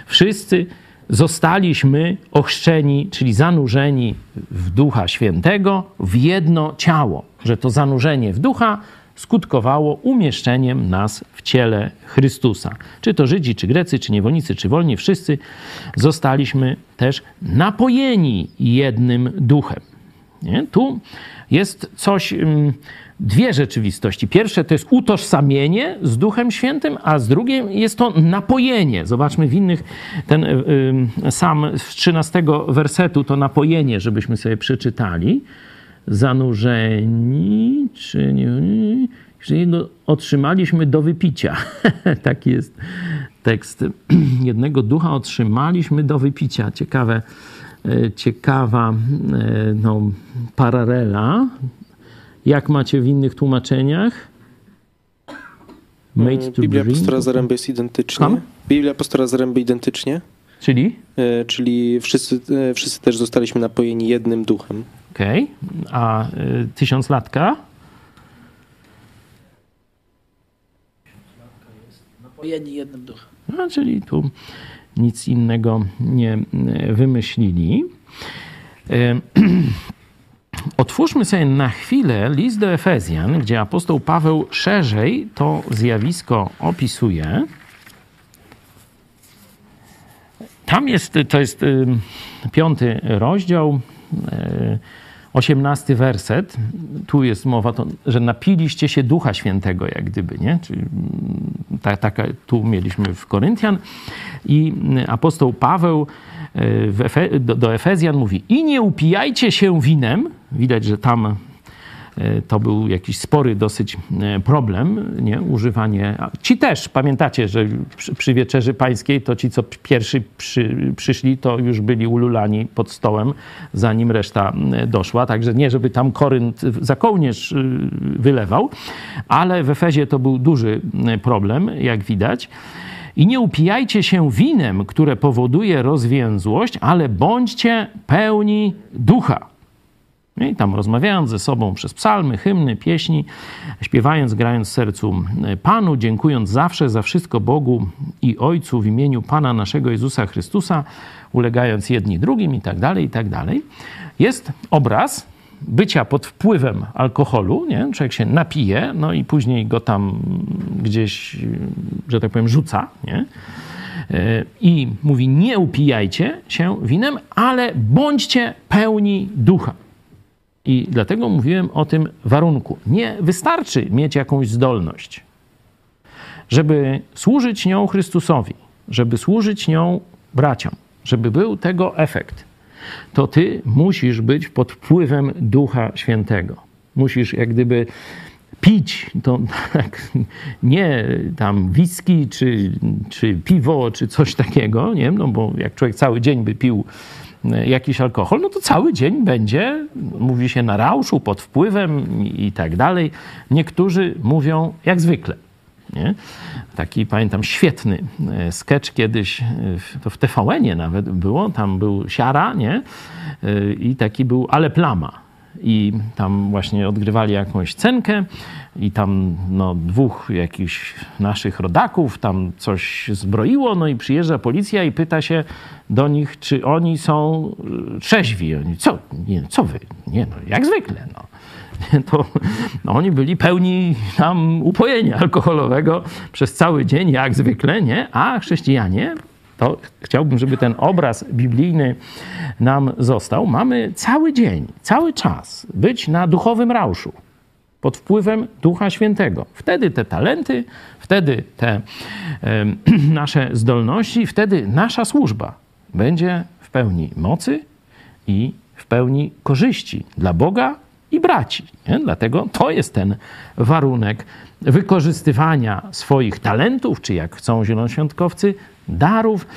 wszyscy zostaliśmy ochrzczeni, czyli zanurzeni w Ducha Świętego w jedno ciało. Że to zanurzenie w Ducha skutkowało umieszczeniem nas w ciele Chrystusa. Czy to Żydzi, czy Grecy, czy niewolnicy, czy wolni, wszyscy zostaliśmy też napojeni jednym duchem. Nie? Tu jest coś, mm, dwie rzeczywistości. Pierwsze to jest utożsamienie z Duchem Świętym, a z drugie jest to napojenie. Zobaczmy w innych, ten y, y, sam z 13 wersetu to napojenie, żebyśmy sobie przeczytali zanurzeni, czy nie, Jego otrzymaliśmy do wypicia. Taki jest tekst. Jednego ducha otrzymaliśmy do wypicia. Ciekawe, e, ciekawa e, no, paralela. Jak macie w innych tłumaczeniach? Made to Biblia drink? pastora Zaręby jest identycznie. Słucham? Biblia pastora Zaręby identycznie, Czyli? e, czyli wszyscy, wszyscy też zostaliśmy napojeni jednym duchem. Okej. A y, tysiąclatka? Napojeni jednym duchem. No, czyli tu nic innego nie y, wymyślili. Y, Otwórzmy sobie na chwilę list do Efezjan, gdzie apostoł Paweł szerzej to zjawisko opisuje. Tam jest, to jest y, piąty rozdział, y, osiemnasty werset. Tu jest mowa, to, że napiliście się Ducha Świętego, jak gdyby, nie? Czyli mm, ta, taka, tu mieliśmy w Koryntian. I y, apostoł Paweł y, Efe, do, do Efezjan mówi: I nie upijajcie się winem. Widać, że tam to był jakiś spory dosyć y, problem, nie? Używanie. Ci też, pamiętacie, że przy, przy wieczerzy pańskiej to ci, co pierwszy przy, przyszli, to już byli ululani pod stołem, zanim reszta y, doszła. Także nie, żeby tam Korynt za kołnierz wylewał, ale w Efezie to był duży problem, jak widać. I nie upijajcie się winem, które powoduje rozwięzłość, ale bądźcie pełni ducha. I tam rozmawiając ze sobą przez psalmy, hymny, pieśni, śpiewając, grając sercu Panu, dziękując zawsze za wszystko Bogu i Ojcu w imieniu Pana naszego Jezusa Chrystusa, ulegając jedni drugim i tak dalej, i tak dalej. Jest obraz bycia pod wpływem alkoholu, nie? człowiek się napije, no i później go tam gdzieś, że tak powiem, rzuca, nie? I mówi, nie upijajcie się winem, ale bądźcie pełni ducha. I dlatego mówiłem o tym warunku. Nie wystarczy mieć jakąś zdolność, żeby służyć nią Chrystusowi, żeby służyć nią braciom, żeby był tego efekt. To ty musisz być pod wpływem Ducha Świętego. Musisz jak gdyby pić, to tak, nie tam whisky, czy, czy piwo, czy coś takiego, nie no bo jak człowiek cały dzień by pił jakiś alkohol, no to cały dzień będzie, mówi się na rauszu, pod wpływem i tak dalej. Niektórzy mówią jak zwykle. Nie? Taki, pamiętam, świetny e, sketch kiedyś, e, to w TVN-ie nawet było, tam był Siara, nie? E, I taki był Ale Plama. I tam właśnie odgrywali jakąś cenkę i tam no, dwóch jakichś naszych rodaków tam coś zbroiło, no i przyjeżdża policja i pyta się do nich, czy oni są y, trzeźwi. Oni, co? Nie, co wy? Nie, no, jak zwykle, no. To no, oni byli pełni tam upojenia alkoholowego przez cały dzień, jak zwykle, nie? A chrześcijanie to chciałbym, żeby ten obraz biblijny nam został. Mamy cały dzień, cały czas być na duchowym rauszu, pod wpływem Ducha Świętego. Wtedy te talenty, wtedy te e, nasze zdolności, wtedy nasza służba będzie w pełni mocy i w pełni korzyści dla Boga i braci. Nie? Dlatego to jest ten warunek wykorzystywania swoich talentów, czy jak chcą zielonoświątkowcy, darów.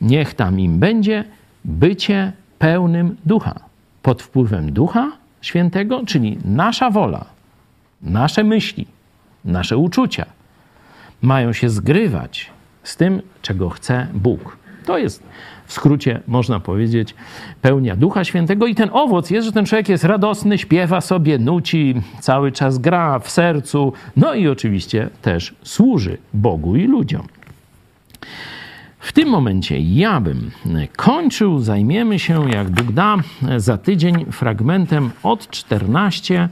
Niech tam im będzie bycie pełnym ducha. Pod wpływem ducha świętego, czyli nasza wola, nasze myśli, nasze uczucia mają się zgrywać z tym, czego chce Bóg. To jest w skrócie, można powiedzieć, pełnia Ducha Świętego. I ten owoc jest, że ten człowiek jest radosny, śpiewa sobie, nuci, cały czas gra w sercu, no i oczywiście też służy Bogu i ludziom. W tym momencie ja bym kończył. Zajmiemy się, jak Bóg da, za tydzień fragmentem od 14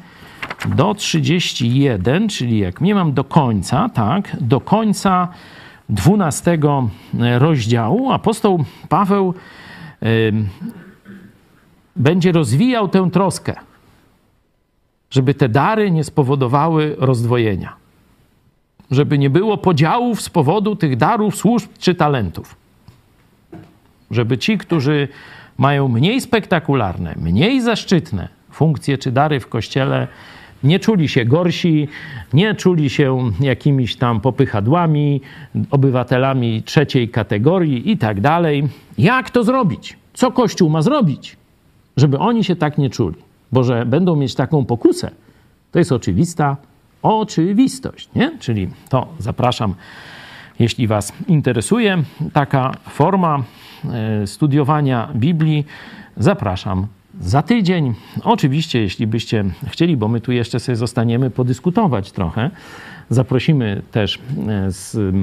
do 31, czyli jak nie mam do końca, tak, do końca 12 rozdziału, apostoł Paweł będzie rozwijał tę troskę, żeby te dary nie spowodowały rozdwojenia. Żeby nie było podziałów z powodu tych darów, służb czy talentów. Żeby ci, którzy mają mniej spektakularne, mniej zaszczytne funkcje czy dary w kościele, nie czuli się gorsi, nie czuli się jakimiś tam popychadłami, obywatelami trzeciej kategorii i tak dalej. Jak to zrobić? Co Kościół ma zrobić, żeby oni się tak nie czuli? Bo że będą mieć taką pokusę, to jest oczywista oczywistość, nie? Czyli to zapraszam, jeśli Was interesuje taka forma e, studiowania Biblii, zapraszam za tydzień. Oczywiście, jeśli byście chcieli, bo my tu jeszcze sobie zostaniemy podyskutować trochę, zaprosimy też e, z,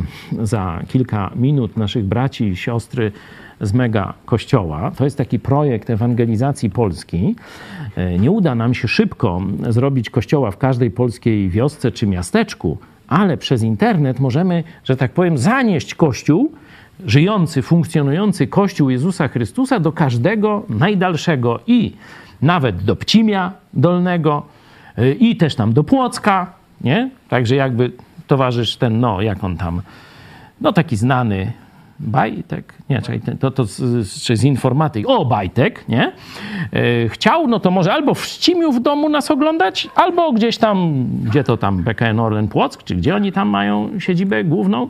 za kilka minut naszych braci i siostry z Mega Kościoła. To jest taki projekt ewangelizacji Polski. E, Nie uda nam się szybko zrobić kościoła w każdej polskiej wiosce czy miasteczku, ale przez internet możemy, że tak powiem, zanieść kościół, żyjący, funkcjonujący Kościół Jezusa Chrystusa do każdego najdalszego i nawet do Pcimia Dolnego y, i też tam do Płocka, nie? Także jakby towarzysz ten, no jak on tam, no taki znany Bajtek, nie, czekaj, to, to z, z, informatyki, o Bajtek, nie? E, chciał, no to może albo w Ścimiu w domu nas oglądać, albo gdzieś tam, gdzie to tam, BKN Orlen Płock, czy gdzie oni tam mają siedzibę główną.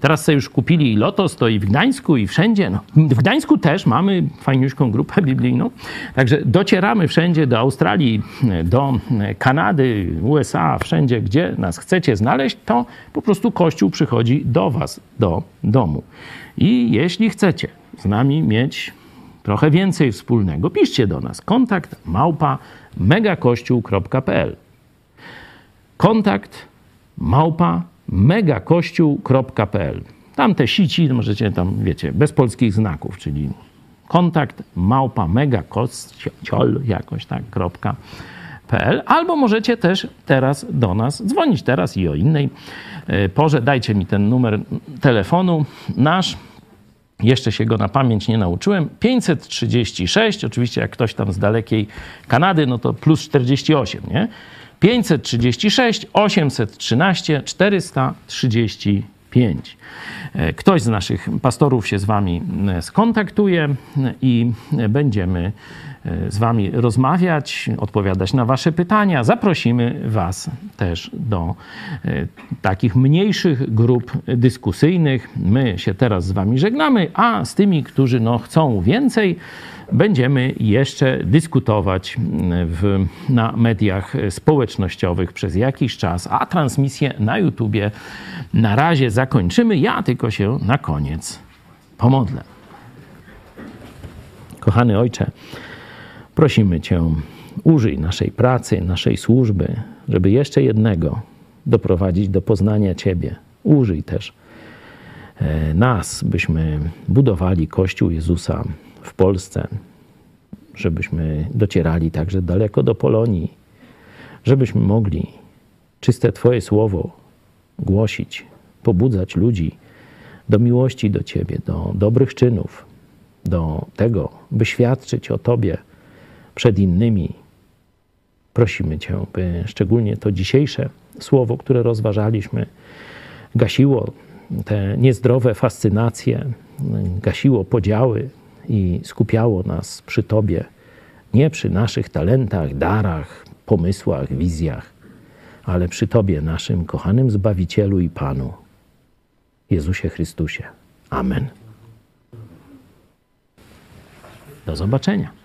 Teraz sobie już kupili i Lotos, to i w Gdańsku, i wszędzie. No, w Gdańsku też mamy fajniuśką grupę biblijną. Także docieramy wszędzie, do Australii, do Kanady, USA, wszędzie, gdzie nas chcecie znaleźć, to po prostu Kościół przychodzi do was, do domu. I jeśli chcecie z nami mieć trochę więcej wspólnego, piszcie do nas. Kontakt małpa megakościół.pl Kontakt małpa megakościół.pl Tam te sieci możecie tam, wiecie, bez polskich znaków, czyli kontakt małpa megakościol jakoś tak, kropka, PL, albo możecie też teraz do nas dzwonić teraz i o innej e, porze. Dajcie mi ten numer telefonu nasz. Jeszcze się go na pamięć nie nauczyłem. 536, oczywiście jak ktoś tam z dalekiej Kanady, no to plus 48, nie? 536 813 435. E, Ktoś z naszych pastorów się z Wami e, skontaktuje i będziemy e, z Wami rozmawiać, odpowiadać na Wasze pytania. Zaprosimy Was też do takich mniejszych grup dyskusyjnych. My się teraz z Wami żegnamy, a z tymi, którzy no, chcą więcej, będziemy jeszcze dyskutować w, na mediach społecznościowych przez jakiś czas, a transmisję na YouTubie na razie zakończymy. Ja tylko się na koniec pomodlę. Kochany Ojcze, prosimy Cię, użyj naszej pracy, naszej służby, żeby jeszcze jednego doprowadzić do poznania Ciebie. Użyj też e, nas, byśmy budowali Kościół Jezusa w Polsce, żebyśmy docierali także daleko do Polonii, żebyśmy mogli czyste Twoje słowo głosić, pobudzać ludzi do miłości do Ciebie, do dobrych czynów, do tego, by świadczyć o Tobie przed innymi. Prosimy Cię, by szczególnie to dzisiejsze słowo, które rozważaliśmy, gasiło te niezdrowe fascynacje, gasiło podziały, i skupiało nas przy Tobie, nie przy naszych talentach, darach, pomysłach, wizjach, ale przy Tobie, naszym kochanym Zbawicielu i Panu, Jezusie Chrystusie. Amen. Do zobaczenia.